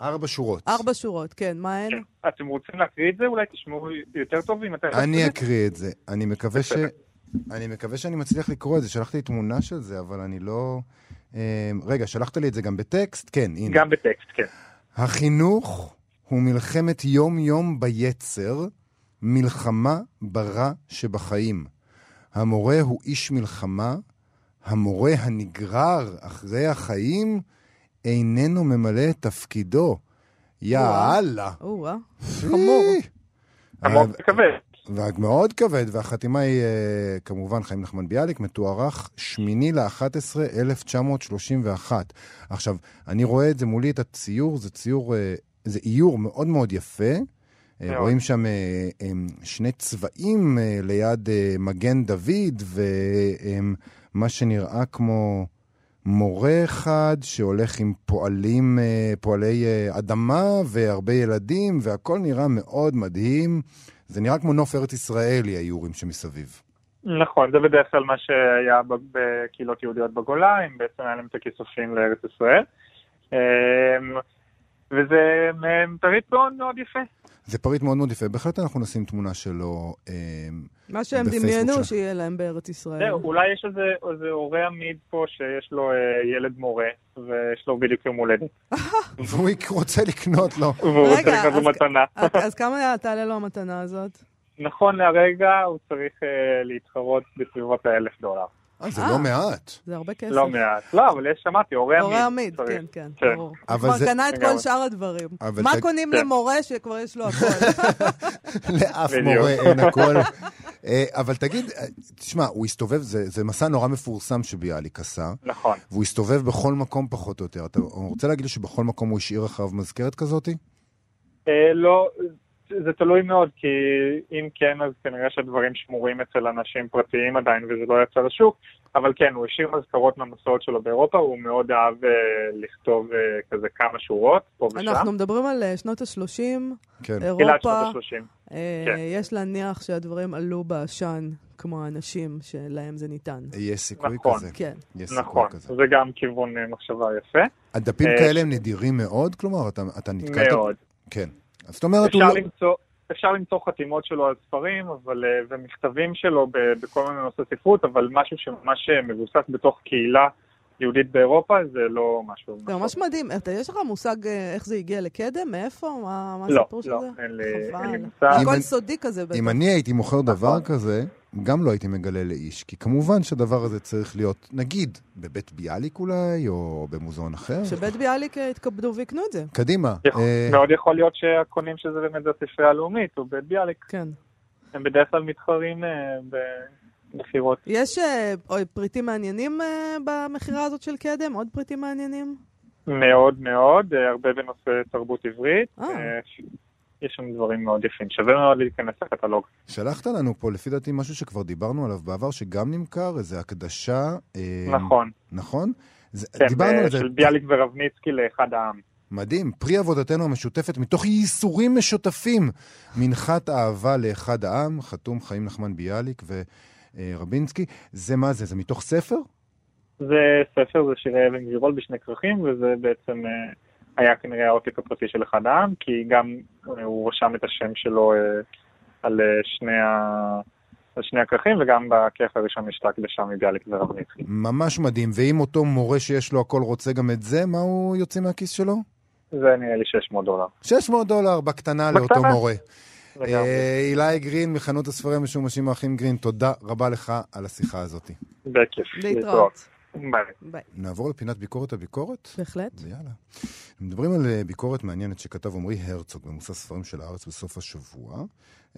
Speaker 1: ארבע שורות.
Speaker 2: ארבע שורות, כן, מה הן?
Speaker 4: כן. אתם רוצים להקריא את זה? אולי תשמעו יותר טוב אם אתם...
Speaker 1: אני אקריא את זה. אני מקווה ש... אני מקווה שאני מצליח לקרוא את זה. שלחתי תמונה של זה, אבל אני לא... אה, רגע, שלחת לי את זה גם בטקסט? כן, הנה.
Speaker 4: גם בטקסט, כן.
Speaker 1: החינוך הוא מלחמת יום-יום ביצר, מלחמה ברע שבחיים. המורה הוא איש מלחמה, המורה הנגרר אחרי החיים, איננו ממלא את תפקידו. יאללה.
Speaker 2: חמור.
Speaker 4: מאוד כבד.
Speaker 1: מאוד כבד, והחתימה היא אה, כמובן חיים נחמן ביאליק, מתוארך שמיני ל-11, 1931. עכשיו, אני רואה את זה מולי, את הציור, זה ציור, אה, זה איור מאוד מאוד יפה, אה,
Speaker 4: מאוד.
Speaker 1: רואים שם שני צבעים ליד מגן דוד, ומה שנראה כמו מורה אחד שהולך עם פועלים, אה, פועלי אה, אדמה והרבה ילדים, והכל נראה מאוד מדהים. זה נראה כמו נוף ארץ ישראלי, האיורים שמסביב.
Speaker 4: נכון, זה בדרך כלל מה שהיה בקהילות יהודיות בגולה, הם בעצם היה להם את הכיסופים לארץ ישראל. אמ, וזה פריט מאוד מאוד יפה.
Speaker 1: זה פריט מאוד מאוד יפה. בהחלט אנחנו נשים תמונה שלו. אה,
Speaker 2: מה שהם
Speaker 1: בפייסבוק
Speaker 2: דמיינו. שיהיה להם בארץ ישראל.
Speaker 4: זהו, אולי יש איזה, הורה עמיד פה שיש לו אה, ילד מורה, ויש לו בדיוק יום הולדת.
Speaker 1: והוא רוצה לקנות לו.
Speaker 4: והוא רוצה לקנות לו מתנה.
Speaker 2: אז- אז כמה תעלה לו המתנה הזאת?
Speaker 4: נכון להרגע הוא צריך אה, להתחרות בסביבות האלף דולר.
Speaker 1: אה, זה
Speaker 2: אה.
Speaker 1: לא מעט.
Speaker 2: זה הרבה כסף.
Speaker 4: לא מעט. לא, אבל יש, שמעתי, הורה עמיד.
Speaker 2: הורה עמיד. כן, כן,
Speaker 4: כן.
Speaker 2: ברור.
Speaker 1: אבל
Speaker 2: כבר
Speaker 1: זה-
Speaker 2: קנה את כל. שאר הדברים. מה קונים
Speaker 4: כן.
Speaker 2: למורה שכבר יש לו הכל?
Speaker 1: לאף. מורה אין הכל. אה, אבל תגיד, אה, תשמע, הוא הסתובב, זה זה מסע נורא מפורסם שביאליק עשה,
Speaker 4: נכון.
Speaker 1: והוא הסתובב בכל מקום פחות או יותר. אתה רוצה להגיד לי שבכל מקום הוא השאיר אחריו מזכרת כזאתי?
Speaker 4: לא, זה תלוי מאוד, כי אם כן, אז כנראה שהדברים שמורים אצל אנשים פרטיים עדיין, וזה לא יצא לשוק, אבל כן, הוא השאיר מזכרות מהמסורות שלו באירופה, הוא מאוד אהב אה, לכתוב אה, כזה כמה שורות, פה ושם.
Speaker 2: אנחנו מדברים על אה, שנות ה-30,
Speaker 1: כן.
Speaker 4: תחילת
Speaker 2: אירופה.
Speaker 4: שנות ה-30.
Speaker 2: אה,
Speaker 4: כן.
Speaker 2: יש להניח שהדברים עלו בעשן, כמו האנשים שלהם זה ניתן.
Speaker 1: יש סיכוי
Speaker 4: נכון.
Speaker 1: כזה.
Speaker 2: כן.
Speaker 1: יש סיכוי
Speaker 4: נכון,
Speaker 1: כזה.
Speaker 4: זה גם כיוון אה, מחשבה יפה.
Speaker 1: הדפים
Speaker 4: אה,
Speaker 1: כאלה הם נדירים מאוד? כלומר, אתה אתה נתקלת...
Speaker 4: מאוד.
Speaker 1: כן. אז זאת אומרת, הוא
Speaker 4: אפשר
Speaker 1: לא...
Speaker 4: למצוא... אפשר למצוא חתימות שלו על ספרים אבל, אה, ומכתבים שלו ב- בכל מיני נושאי ספרות, אבל משהו שממש אה, מבוסס בתוך קהילה יהודית באירופה זה לא משהו.
Speaker 2: זה ממש מדהים. אתה, יש לך מושג אה, איך זה הגיע לקדם? מאיפה? מה מה
Speaker 4: לא,
Speaker 2: הסיפור של
Speaker 4: לא,
Speaker 2: זה?
Speaker 4: אין לי- אין לי. מושג.
Speaker 2: הכל סודי כזה בטח.
Speaker 1: אם אני הייתי מוכר דבר
Speaker 4: נכון.
Speaker 1: כזה, גם לא הייתי מגלה לאיש. כי כמובן שהדבר הזה צריך להיות, נגיד, בבית ביאליק אולי, או במוזיאון אחר.
Speaker 2: שבית ביאליק אה, יתכבדו ויקנו את זה.
Speaker 1: קדימה.
Speaker 4: יכול-
Speaker 1: אה,
Speaker 4: מאוד יכול להיות שהקונים שזה באמת זה הספרייה הלאומית, או בית ביאליק,
Speaker 2: כן.
Speaker 4: הם בדרך כלל מתחרים אה, במכירות.
Speaker 2: יש אה, פריטים מעניינים אה, במכירה הזאת של קדם? עוד פריטים מעניינים?
Speaker 4: מאוד מאוד, אה, הרבה בנושא תרבות עברית.
Speaker 2: אה.
Speaker 4: אה, יש שם דברים מאוד יפים, שווה מאוד להיכנס לקטלוג.
Speaker 1: שלחת לנו פה, לפי דעתי, משהו שכבר דיברנו עליו בעבר, שגם נמכר, איזה הקדשה. אה,
Speaker 4: נכון,
Speaker 1: נכון? זה,
Speaker 4: כן,
Speaker 1: דיברנו
Speaker 4: אה,
Speaker 1: על זה.
Speaker 4: של ביאליק ורבניצקי לאחד העם.
Speaker 1: מדהים, פרי עבודתנו המשותפת מתוך ייסורים משותפים. מנחת אהבה לאחד העם, חתום חיים נחמן ביאליק ורבינסקי. זה מה זה? זה מתוך ספר?
Speaker 4: זה ספר, זה שירי אבן גבירול בשני כרכים, וזה בעצם אה, היה כנראה העותק הפרטי של אחד העם, כי גם אה, הוא רשם את השם שלו אה, על אה, שני ה... על שני הכרכים, וגם בכרך הראשון יש את ההקדשה מביאליק ורבניצקי.
Speaker 1: ממש מדהים. ואם אותו מורה שיש לו הכל רוצה גם את זה, מה הוא יוצא מהכיס שלו?
Speaker 4: זה נראה לי 600 דולר.
Speaker 1: 600 דולר בקטנה לאותו
Speaker 4: בקטנה.
Speaker 1: מורה.
Speaker 4: לגמרי.
Speaker 1: אה, אילי גרין מחנות הספרים המשומשים האחים גרין, תודה רבה לך על השיחה הזאת.
Speaker 4: בכיף.
Speaker 2: להתראות.
Speaker 4: ביי.
Speaker 2: ביי.
Speaker 1: נעבור לפינת ביקורת הביקורת?
Speaker 2: בהחלט.
Speaker 1: ויאללה. מדברים על אה, ביקורת מעניינת שכתב עמרי הרצוג במוסף ספרים של הארץ בסוף השבוע.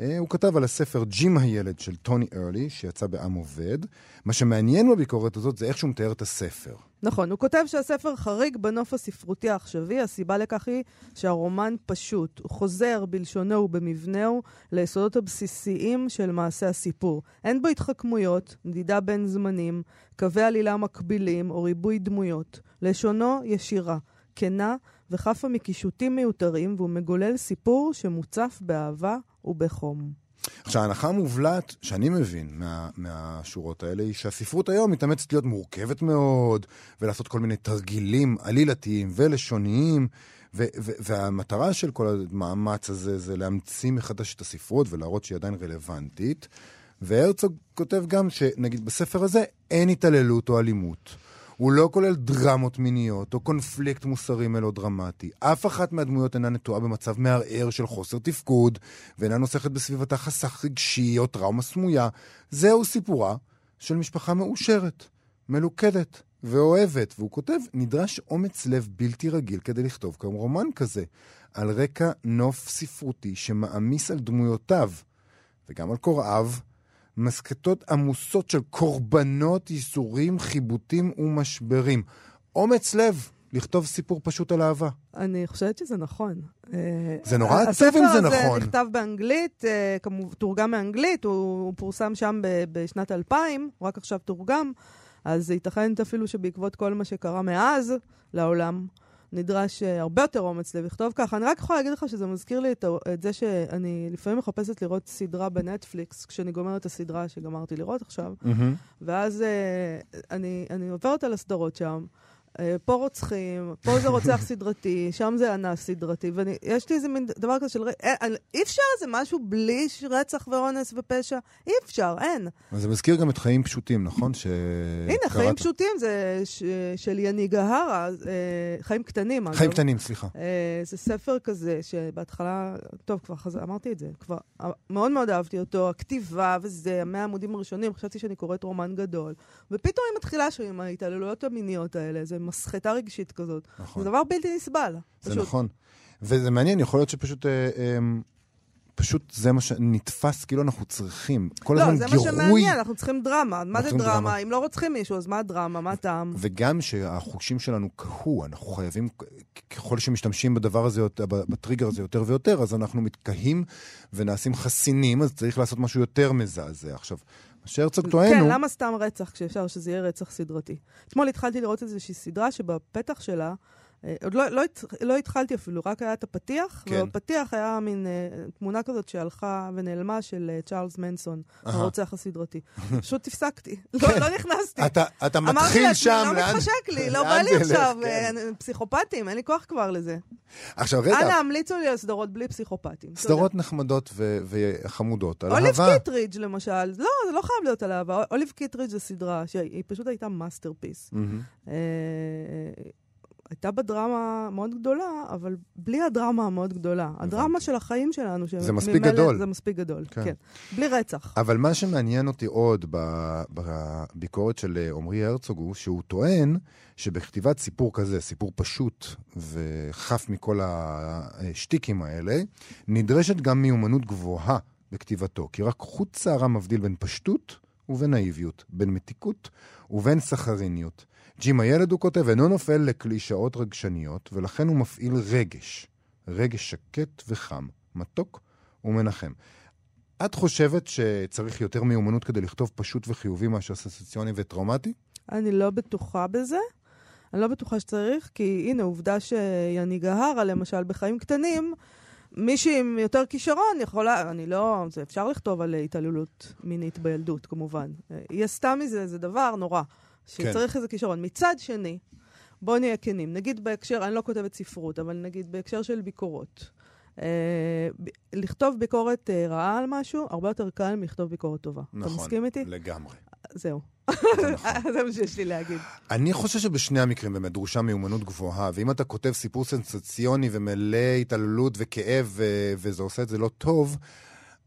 Speaker 1: אה, הוא כתב על הספר ג'ים הילד של טוני ארלי, שיצא בעם עובד. מה שמעניין בביקורת הזאת זה איך שהוא מתאר את הספר.
Speaker 2: נכון, הוא כותב שהספר חריג בנוף הספרותי העכשווי, הסיבה לכך היא שהרומן פשוט. הוא חוזר בלשונו ובמבנהו ליסודות הבסיסיים של מעשה הסיפור. אין בו התחכמויות, נדידה בין זמנים, קווי עלילה מקבילים או ריבוי דמויות. לשונו ישירה, כנה וחפה מקישוטים מיותרים, והוא מגולל סיפור שמוצף באהבה ובחום.
Speaker 1: עכשיו, ההנחה המובלעת שאני מבין מה, מהשורות האלה היא שהספרות היום מתאמצת להיות מורכבת מאוד, ולעשות כל מיני תרגילים עלילתיים ולשוניים, ו- ו- והמטרה של כל המאמץ הזה זה להמציא מחדש את הספרות ולהראות שהיא עדיין רלוונטית. והרצוג כותב גם שנגיד בספר הזה אין התעללות או אלימות. הוא לא כולל דרמות מיניות או קונפליקט מוסרי מלודרמטי. אף אחת מהדמויות אינה נטועה במצב מערער של חוסר תפקוד, ואינה נוסחת בסביבתה חסך רגשי או טראומה סמויה. זהו סיפורה של משפחה מאושרת, מלוכדת ואוהבת. והוא כותב, נדרש אומץ לב בלתי רגיל כדי לכתוב כאן רומן כזה, על רקע נוף ספרותי שמעמיס על דמויותיו, וגם על קוראיו, מסקטות עמוסות של קורבנות, ייסורים, חיבוטים ומשברים. אומץ לב, לכתוב סיפור פשוט על אהבה.
Speaker 2: אני חושבת שזה נכון. אה,
Speaker 1: זה נורא עצוב אם זה
Speaker 2: הספר
Speaker 1: נכון.
Speaker 2: הזה נכתב באנגלית, אה, כמובן, תורגם מאנגלית, הוא, הוא פורסם שם בשנת 2000, הוא רק עכשיו תורגם, אז ייתכן אפילו שבעקבות כל מה שקרה מאז לעולם, נדרש אה, הרבה יותר אומץ לכתוב ככה. אני רק יכולה להגיד לך שזה מזכיר לי את, את זה שאני לפעמים מחפשת לראות סדרה בנטפליקס, כשאני גומרת את הסדרה שגמרתי לראות עכשיו,
Speaker 1: מהמם.
Speaker 2: ואז אה, אני, אני עוברת על הסדרות שם. אה, פה רוצחים, פה זה רוצח סדרתי, שם זה אנס סדרתי, ויש לי איזה מין דבר כזה של... אה, אה, אי אפשר איזה משהו בלי רצח ואונס ופשע? אי אפשר, אין.
Speaker 1: אז זה מזכיר גם את חיים פשוטים, נכון? ש...
Speaker 2: הנה,
Speaker 1: קראת.
Speaker 2: חיים פשוטים זה ש- של יניג ההרה, חיים קטנים, אגב.
Speaker 1: חיים קטנים, סליחה.
Speaker 2: זה ספר כזה שבהתחלה, טוב, כבר חזר, אמרתי את זה, כבר מאוד מאוד אהבתי אותו, הכתיבה וזה, המאה העמודים הראשונים, חשבתי שאני קוראת רומן גדול. ופתאום היא מתחילה עם ההתעללויות המיניות האלה, זה מסחטה רגשית כזאת.
Speaker 1: נכון.
Speaker 2: זה דבר בלתי נסבל.
Speaker 1: זה
Speaker 2: פשוט.
Speaker 1: נכון. וזה מעניין, יכול להיות שפשוט... אה, אה, פשוט זה מה שנתפס כאילו אנחנו צריכים. כל
Speaker 2: לא,
Speaker 1: הזמן
Speaker 2: זה מה
Speaker 1: גירוי.
Speaker 2: שמעניין, אנחנו צריכים דרמה. מה זה דרמה?
Speaker 1: דרמה.
Speaker 2: אם לא רוצחים מישהו, אז מה הדרמה? מה הטעם?
Speaker 1: וגם שהחושים שלנו קהו, אנחנו חייבים, ככל שמשתמשים בדבר הזה, בטריגר הזה יותר ויותר, אז אנחנו מתקהים ונעשים חסינים, אז צריך לעשות משהו יותר מזעזע. עכשיו, שהרצוג טוען
Speaker 2: כן,
Speaker 1: הוא...
Speaker 2: למה סתם רצח כשאפשר שזה יהיה רצח סדרתי? אתמול התחלתי לראות איזושהי סדרה שבפתח שלה, עוד לא, לא, לא התחלתי אפילו, רק היה את הפתיח,
Speaker 1: כן.
Speaker 2: ובפתיח היה מין אה, תמונה כזאת שהלכה ונעלמה של אה, צ'ארלס מנסון,
Speaker 1: אהה.
Speaker 2: הרוצח הסדרתי. פשוט הפסקתי, לא, לא נכנסתי.
Speaker 1: אתה, אתה
Speaker 2: אמרתי
Speaker 1: מתחיל שם,
Speaker 2: לא
Speaker 1: לאן...
Speaker 2: מתחשק לי, לא
Speaker 1: לאן
Speaker 2: בא לי? עכשיו,
Speaker 1: כן.
Speaker 2: אה, פסיכופטים, אין לי כוח כבר לזה.
Speaker 1: עכשיו, רגע,
Speaker 2: אנא המליצו לי על סדרות בלי פסיכופטים.
Speaker 1: סדרות נחמדות ו- וחמודות, על
Speaker 2: אוליב
Speaker 1: אהבה.
Speaker 2: קיטריג' למשל, לא, זה לא חייב להיות על אהבה. אוליב קיטריג' זו סדרה שהיא פשוט הייתה masterpiece.
Speaker 1: מהמם.
Speaker 2: הייתה בה דרמה מאוד גדולה, אבל בלי הדרמה המאוד גדולה. הדרמה של החיים שלנו,
Speaker 1: זה מספיק גדול.
Speaker 2: זה מספיק גדול,
Speaker 1: כן.
Speaker 2: כן. בלי רצח.
Speaker 1: אבל מה שמעניין אותי עוד בביקורת של אה, עמרי הרצוג הוא שהוא טוען שבכתיבת סיפור כזה, סיפור פשוט וחף מכל השטיקים האלה, נדרשת גם מיומנות גבוהה בכתיבתו, כי רק חוט שערה מבדיל בין פשטות ובין נאיביות, בין מתיקות ובין סכריניות. ג'ים הילד, הוא כותב, אינו נופל לקלישאות רגשניות, ולכן הוא מפעיל רגש. רגש שקט וחם, מתוק ומנחם. את חושבת שצריך יותר מיומנות כדי לכתוב פשוט וחיובי מאשר סנסציוני וטראומטי?
Speaker 2: אני לא בטוחה בזה. אני לא בטוחה שצריך, כי הנה, עובדה שיאני גהרה, למשל, בחיים קטנים, מישהי עם יותר כישרון יכולה, אני לא, זה אפשר לכתוב על התעללות מינית בילדות, כמובן. היא עשתה מזה, זה דבר נורא, שצריך איזה כישרון. מצד שני, בואו נהיה כנים, נגיד בהקשר, אני לא כותבת ספרות, אבל נגיד בהקשר של ביקורות. אה, ב- לכתוב ביקורת אה, רעה על משהו, הרבה יותר קל מלכתוב ביקורת טובה. אתה מסכים איתי?
Speaker 1: לגמרי.
Speaker 2: זהו.
Speaker 1: זה נכון.
Speaker 2: זה מה שיש לי להגיד.
Speaker 1: אני חושב שבשני המקרים באמת דרושה מיומנות גבוהה, ואם אתה כותב סיפור סנסציוני ומלא התעללות וכאב, ו- וזה עושה את זה לא טוב,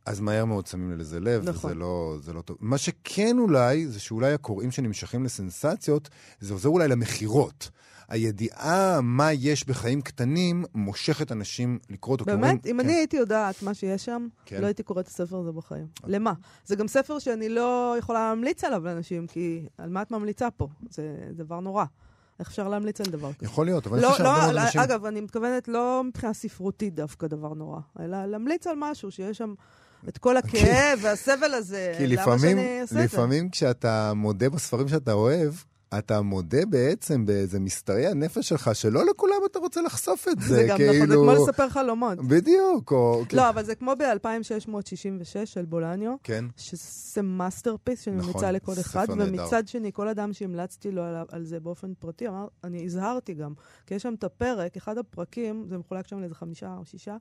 Speaker 1: אז מהר מאוד שמים לזה לב,
Speaker 2: נכון.
Speaker 1: וזה לא, זה לא טוב. מה שכן אולי, זה שאולי הקוראים שנמשכים לסנסציות, זה עוזר אולי למכירות. הידיעה מה יש בחיים קטנים מושכת אנשים לקרוא אותו.
Speaker 2: באמת, אם
Speaker 1: כן,
Speaker 2: אני הייתי יודעת מה שיש שם,
Speaker 1: כן.
Speaker 2: לא הייתי קוראת את הספר הזה בחיים. למה? זה גם ספר שאני לא יכולה להמליץ עליו לאנשים, כי על מה את ממליצה פה? זה דבר נורא. איך אפשר להמליץ על דבר כזה?
Speaker 1: יכול להיות, אבל אני
Speaker 2: לא,
Speaker 1: חושב שהרבה
Speaker 2: לא,
Speaker 1: מאוד אנשים...
Speaker 2: אגב, אני מתכוונת לא מבחינה ספרותית דווקא דבר נורא, אלא להמליץ על משהו שיש שם את כל הכאב והסבל הזה.
Speaker 1: כי
Speaker 2: למה
Speaker 1: לפעמים,
Speaker 2: שאני אעשה את זה?
Speaker 1: לפעמים כשאתה מודה בספרים שאתה אוהב, אתה מודה בעצם באיזה מסתרי הנפש שלך, שלא לכולם אתה רוצה לחשוף את זה,
Speaker 2: זה גם נכון, זה
Speaker 1: כאילו...
Speaker 2: כמו לספר חלומות.
Speaker 1: בדיוק, או...
Speaker 2: לא, אבל זה כמו ב-2666 של בולניו.
Speaker 1: כן,
Speaker 2: שזה masterpiece שאני
Speaker 1: נכון,
Speaker 2: לכל אחד. ומצד שני, כל אדם שהמלצתי לו על, על זה באופן פרטי, אמר, אני הזהרתי גם, כי יש שם את הפרק, אחד הפרקים, זה מחולק שם לאיזה חמישה או שישה,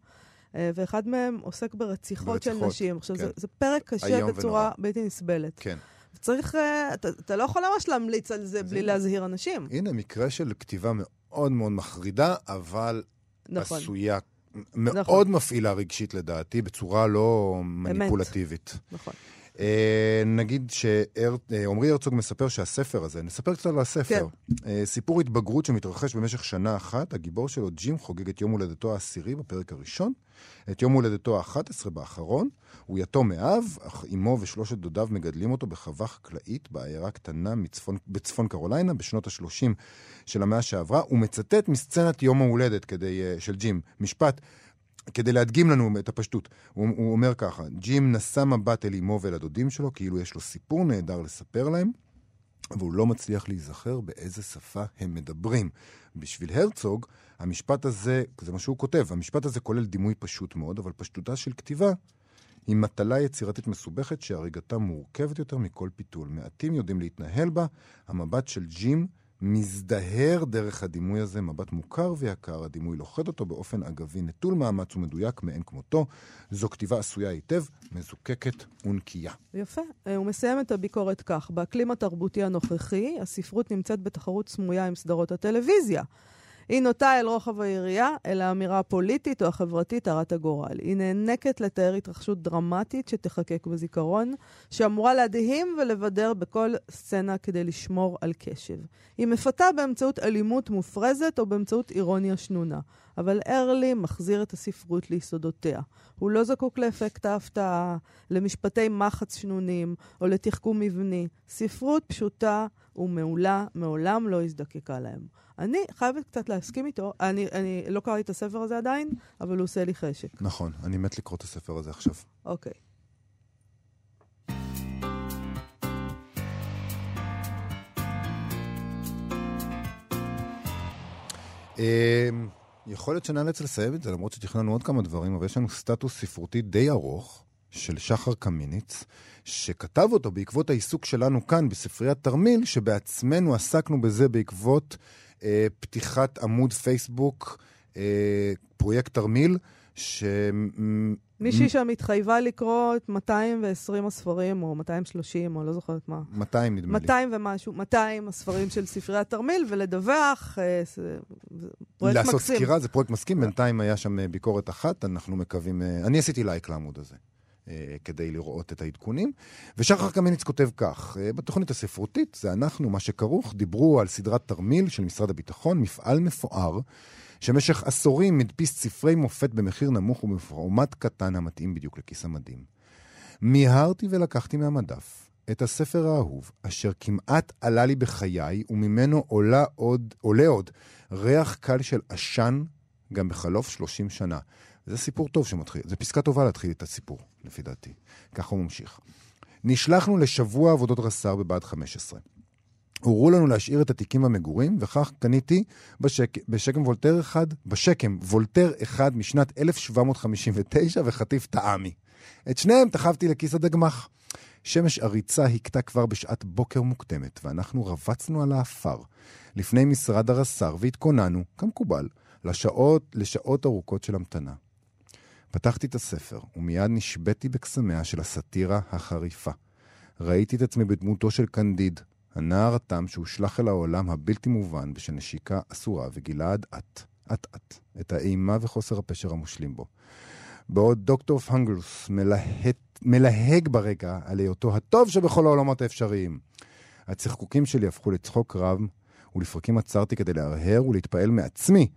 Speaker 2: ואחד מהם עוסק ברציחות של
Speaker 1: ברציחות,
Speaker 2: נשים. עכשיו,
Speaker 1: כן.
Speaker 2: זה, זה פרק קשה בצורה
Speaker 1: ונורא.
Speaker 2: בלתי נסבלת.
Speaker 1: כן.
Speaker 2: צריך, אה, אתה, אתה לא יכול ממש להמליץ על זה בלי
Speaker 1: הנה.
Speaker 2: להזהיר אנשים.
Speaker 1: הנה, מקרה של כתיבה מאוד מאוד מחרידה, אבל
Speaker 2: נכון.
Speaker 1: עשויה, מאוד מפעילה רגשית לדעתי, בצורה לא מניפולטיבית.
Speaker 2: נכון.
Speaker 1: אה, נגיד שעמרי הרצוג מספר שהספר הזה, נספר קצת על הספר. כן. סיפור התבגרות שמתרחש במשך שנה אחת, הגיבור שלו, ג'ים, חוגג את יום הולדתו העשירי בפרק הראשון, את יום הולדתו ה-11 באחרון, הוא יתום מאב, אך אמו ושלושת דודיו מגדלים אותו בחווה חקלאית בעיירה קטנה מצפון, בצפון קרוליינה בשנות ה-30 של המאה שעברה. הוא מצטט מסצנת יום ההולדת כדי, של ג'ים, משפט. כדי להדגים לנו את הפשטות. הוא, הוא אומר ככה, ג'ים נשא מבט אל אמו ואל הדודים שלו, כאילו יש לו סיפור נהדר לספר להם, והוא לא מצליח להיזכר באיזה שפה הם מדברים. בשביל הרצוג, המשפט הזה, זה מה שהוא כותב, המשפט הזה כולל דימוי פשוט מאוד, אבל פשטותה של כתיבה היא מטלה יצירתית מסובכת שהריגתה מורכבת יותר מכל פיתול. מעטים יודעים להתנהל בה, המבט של ג'ים מזדהר דרך הדימוי הזה, מבט מוכר ויקר, הדימוי לוכד אותו באופן אגבי, נטול מאמץ ומדויק מאין כמותו. זו כתיבה עשויה היטב, מזוקקת ונקייה.
Speaker 2: יפה. אה, הוא מסיים את הביקורת כך: באקלים התרבותי הנוכחי, הספרות נמצאת בתחרות סמויה עם סדרות הטלוויזיה. היא נוטה אל רוחב היריעה, אל האמירה הפוליטית או החברתית הרת הגורל. היא נאנקת לתאר התרחשות דרמטית שתחקק בזיכרון, שאמורה להדהים ולבדר בכל סצנה כדי לשמור על קשב. היא מפתה באמצעות אלימות מופרזת או באמצעות אירוניה שנונה. אבל ארלי מחזיר את הספרות ליסודותיה. הוא לא זקוק לאפקט ההפתעה, למשפטי מחץ שנונים או לתחכום מבני. ספרות פשוטה ומעולה מעולם לא הזדקקה להם. אני חייבת קצת להסכים איתו. אני, אני לא קראתי את הספר הזה עדיין, אבל הוא עושה לי חשק.
Speaker 1: נכון, אני מת לקרוא את הספר הזה עכשיו.
Speaker 2: אוקיי.
Speaker 1: אמ, יכול להיות שנאלץ לסיים את זה, למרות שתכננו עוד כמה דברים, אבל יש לנו סטטוס ספרותי די ארוך של שחר קמיניץ, שכתב אותו בעקבות העיסוק שלנו כאן בספריית תרמיל, שבעצמנו עסקנו בזה בעקבות אה, פתיחת עמוד פייסבוק, אה, פרויקט תרמיל, ש...
Speaker 2: מישהי שם התחייבה לקרוא את 220 הספרים, או 230, או לא זוכרת מה.
Speaker 1: 200 נדמה
Speaker 2: 200 לי. 200 ומשהו, 200 הספרים של ספרי התרמיל, ולדווח, אה, פרויקט
Speaker 1: לעשות
Speaker 2: מקסים.
Speaker 1: לעשות סקירה, זה פרויקט מסכים, בינתיים היה שם אה, ביקורת אחת, אנחנו מקווים... אה, אני עשיתי לייק לעמוד הזה. אה, כדי לראות את העדכונים. ושחר קמיניץ כותב כך, אה, בתוכנית הספרותית, זה אנחנו, מה שכרוך, דיברו על סדרת תרמיל של משרד הביטחון, מפעל מפואר, שבמשך עשורים מדפיס ספרי מופת במחיר נמוך ובפורמט קטן המתאים בדיוק לכיס המדים. מיהרתי ולקחתי מהמדף את הספר האהוב, אשר כמעט עלה לי בחיי, וממנו עולה עוד, עולה עוד ריח קל של עשן גם בחלוף 30 שנה. זה סיפור טוב שמתחיל, זה פסקה טובה להתחיל את הסיפור, לפי דעתי. ככה הוא ממשיך. נשלחנו לשבוע עבודות רס"ר בבה"ד 15. הורו לנו להשאיר את התיקים במגורים, וכך קניתי בשק... בשקם וולטר אחד, בשקם וולטר אחד משנת 1759 וחטיף טעמי. את שניהם תחבתי לכיס הדגמ"ח. שמש עריצה הכתה כבר בשעת בוקר מוקדמת, ואנחנו רבצנו על האפר לפני משרד הרס"ר והתכוננו, כמקובל, לשעות, לשעות ארוכות של המתנה. פתחתי את הספר, ומיד נשבתי בקסמיה של הסאטירה החריפה. ראיתי את עצמי בדמותו של קנדיד, הנער התם שהושלך אל העולם הבלתי מובן בשל נשיקה אסורה וגילה עד אט, אט אט, את האימה וחוסר הפשר המושלים בו. בעוד דוקטור פנגלוס מלהט, מלהג ברגע על היותו הטוב שבכל העולמות האפשריים. הצחקוקים שלי הפכו לצחוק רב, ולפרקים עצרתי כדי להרהר ולהתפעל מעצמי.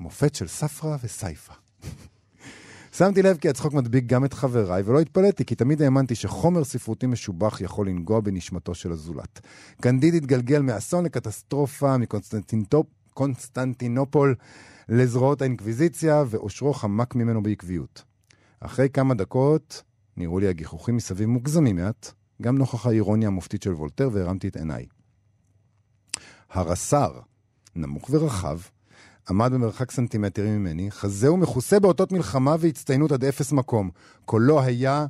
Speaker 1: מופת של ספרא וסייפה. שמתי לב כי הצחוק מדביק גם את חבריי, ולא התפלאתי, כי תמיד האמנתי שחומר ספרותי משובח יכול לנגוע בנשמתו של הזולת. קנדיד התגלגל מאסון לקטסטרופה מקונסטנטינופול לזרועות האינקוויזיציה, ואושרו חמק ממנו בעקביות. אחרי כמה דקות נראו לי הגיחוכים מסביב מוגזמים מעט, גם נוכח האירוניה המופתית של וולטר, והרמתי את עיניי. הרס"ר, נמוך ורחב, עמד במרחק סנטימטרים ממני, חזהו מכוסה באותות מלחמה והצטיינות עד אפס מקום. קולו היה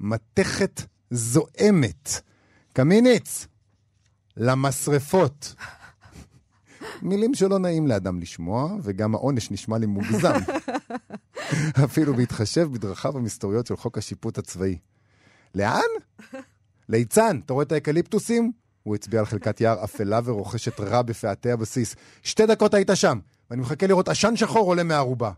Speaker 1: מתכת זועמת. קמיניץ! למשרפות. מילים שלא נעים לאדם לשמוע, וגם העונש נשמע לי מוגזם. אפילו בהתחשב בדרכיו המסתוריות של חוק השיפוט הצבאי. לאן? ליצן, אתה רואה את האקליפטוסים? הוא הצביע על חלקת יער אפלה ורוכשת רע בפאתי הבסיס. שתי דקות היית שם, ואני מחכה לראות עשן שחור עולה מהערובה.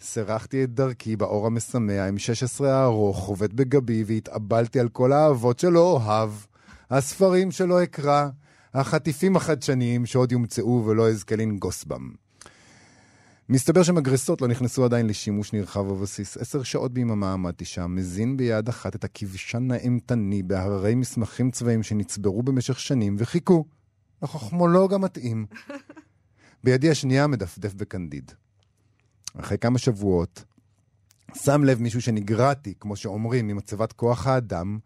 Speaker 1: סירחתי את דרכי באור המשמח עם 16 הארוך, חובט בגבי, והתאבלתי על כל האהבות שלא אוהב, הספרים שלא אקרא, החטיפים החדשניים שעוד יומצאו ולא אזכה לנגוס בם. מסתבר שמגרסות לא נכנסו עדיין לשימוש נרחב בבסיס. עשר שעות ביממה עמדתי שם, מזין ביד אחת את הכבשן האימתני בהררי מסמכים צבאיים שנצברו במשך שנים, וחיכו לחכמולוג המתאים. בידי השנייה מדפדף בקנדיד. אחרי כמה שבועות, שם לב מישהו שנגרעתי, כמו שאומרים, ממצבת כוח האדם,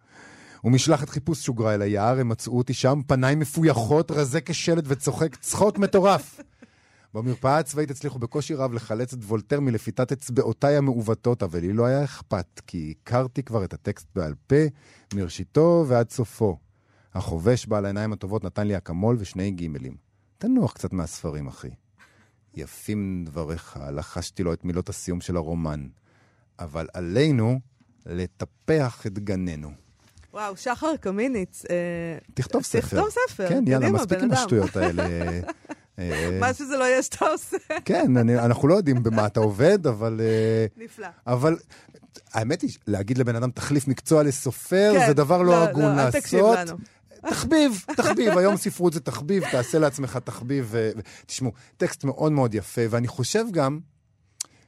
Speaker 1: ומשלחת חיפוש שוגרה אל היער, הם מצאו אותי שם, פניים מפויחות, רזה כשלט וצוחק צחוק מטורף. במרפאה הצבאית הצליחו בקושי רב לחלץ את וולטר מלפיתת אצבעותיי המעוותות, אבל לי לא היה אכפת, כי הכרתי כבר את הטקסט בעל פה, מראשיתו ועד סופו. החובש בעל העיניים הטובות נתן לי אקמול ושני גימלים. תנוח קצת מהספרים, אחי. יפים דבריך, לחשתי לו את מילות הסיום של הרומן. אבל עלינו לטפח את גננו.
Speaker 2: וואו, שחר קמיניץ. אה,
Speaker 1: תכתוב ספר.
Speaker 2: תכתוב ספר.
Speaker 1: כן, יאללה, מספיק עם. השטויות האלה. אה,
Speaker 2: מה שזה לא יהיה שאתה עושה.
Speaker 1: כן, אני, אנחנו לא יודעים במה אתה עובד, אבל... אה,
Speaker 2: נפלא.
Speaker 1: אבל האמת היא, להגיד לבן אדם תחליף מקצוע לסופר,
Speaker 2: כן,
Speaker 1: זה דבר לא הגון
Speaker 2: לא, אל
Speaker 1: לעשות.
Speaker 2: תקשיב לנו.
Speaker 1: תחביב, תחביב, היום ספרות זה תחביב, תעשה לעצמך תחביב. ו- תשמעו, טקסט מאוד מאוד יפה, ואני חושב גם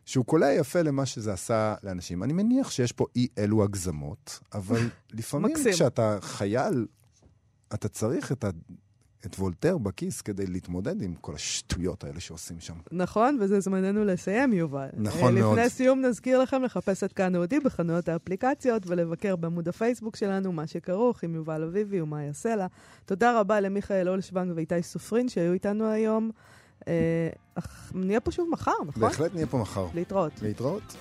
Speaker 1: שהוא קולע יפה למה שזה עשה לאנשים. אני מניח שיש פה אי אלו הגזמות, אבל לפעמים. כשאתה חייל, אתה צריך את, ה- את וולטר בכיס כדי להתמודד עם כל השטויות האלה שעושים שם.
Speaker 2: נכון, וזה זמננו לסיים, יובל.
Speaker 1: נכון
Speaker 2: אה,
Speaker 1: מאוד.
Speaker 2: לפני סיום נזכיר לכם לחפש את כאן אודי בחנויות האפליקציות ולבקר בעמוד הפייסבוק שלנו, מה שכרוך עם יובל אביבי ומאיה סלע. תודה רבה למיכאל אולשוונג ואיתי סופרין שהיו איתנו היום. אה, אך נהיה פה שוב מחר, נכון?
Speaker 1: בהחלט נהיה פה מחר.
Speaker 2: להתראות.
Speaker 1: להתראות.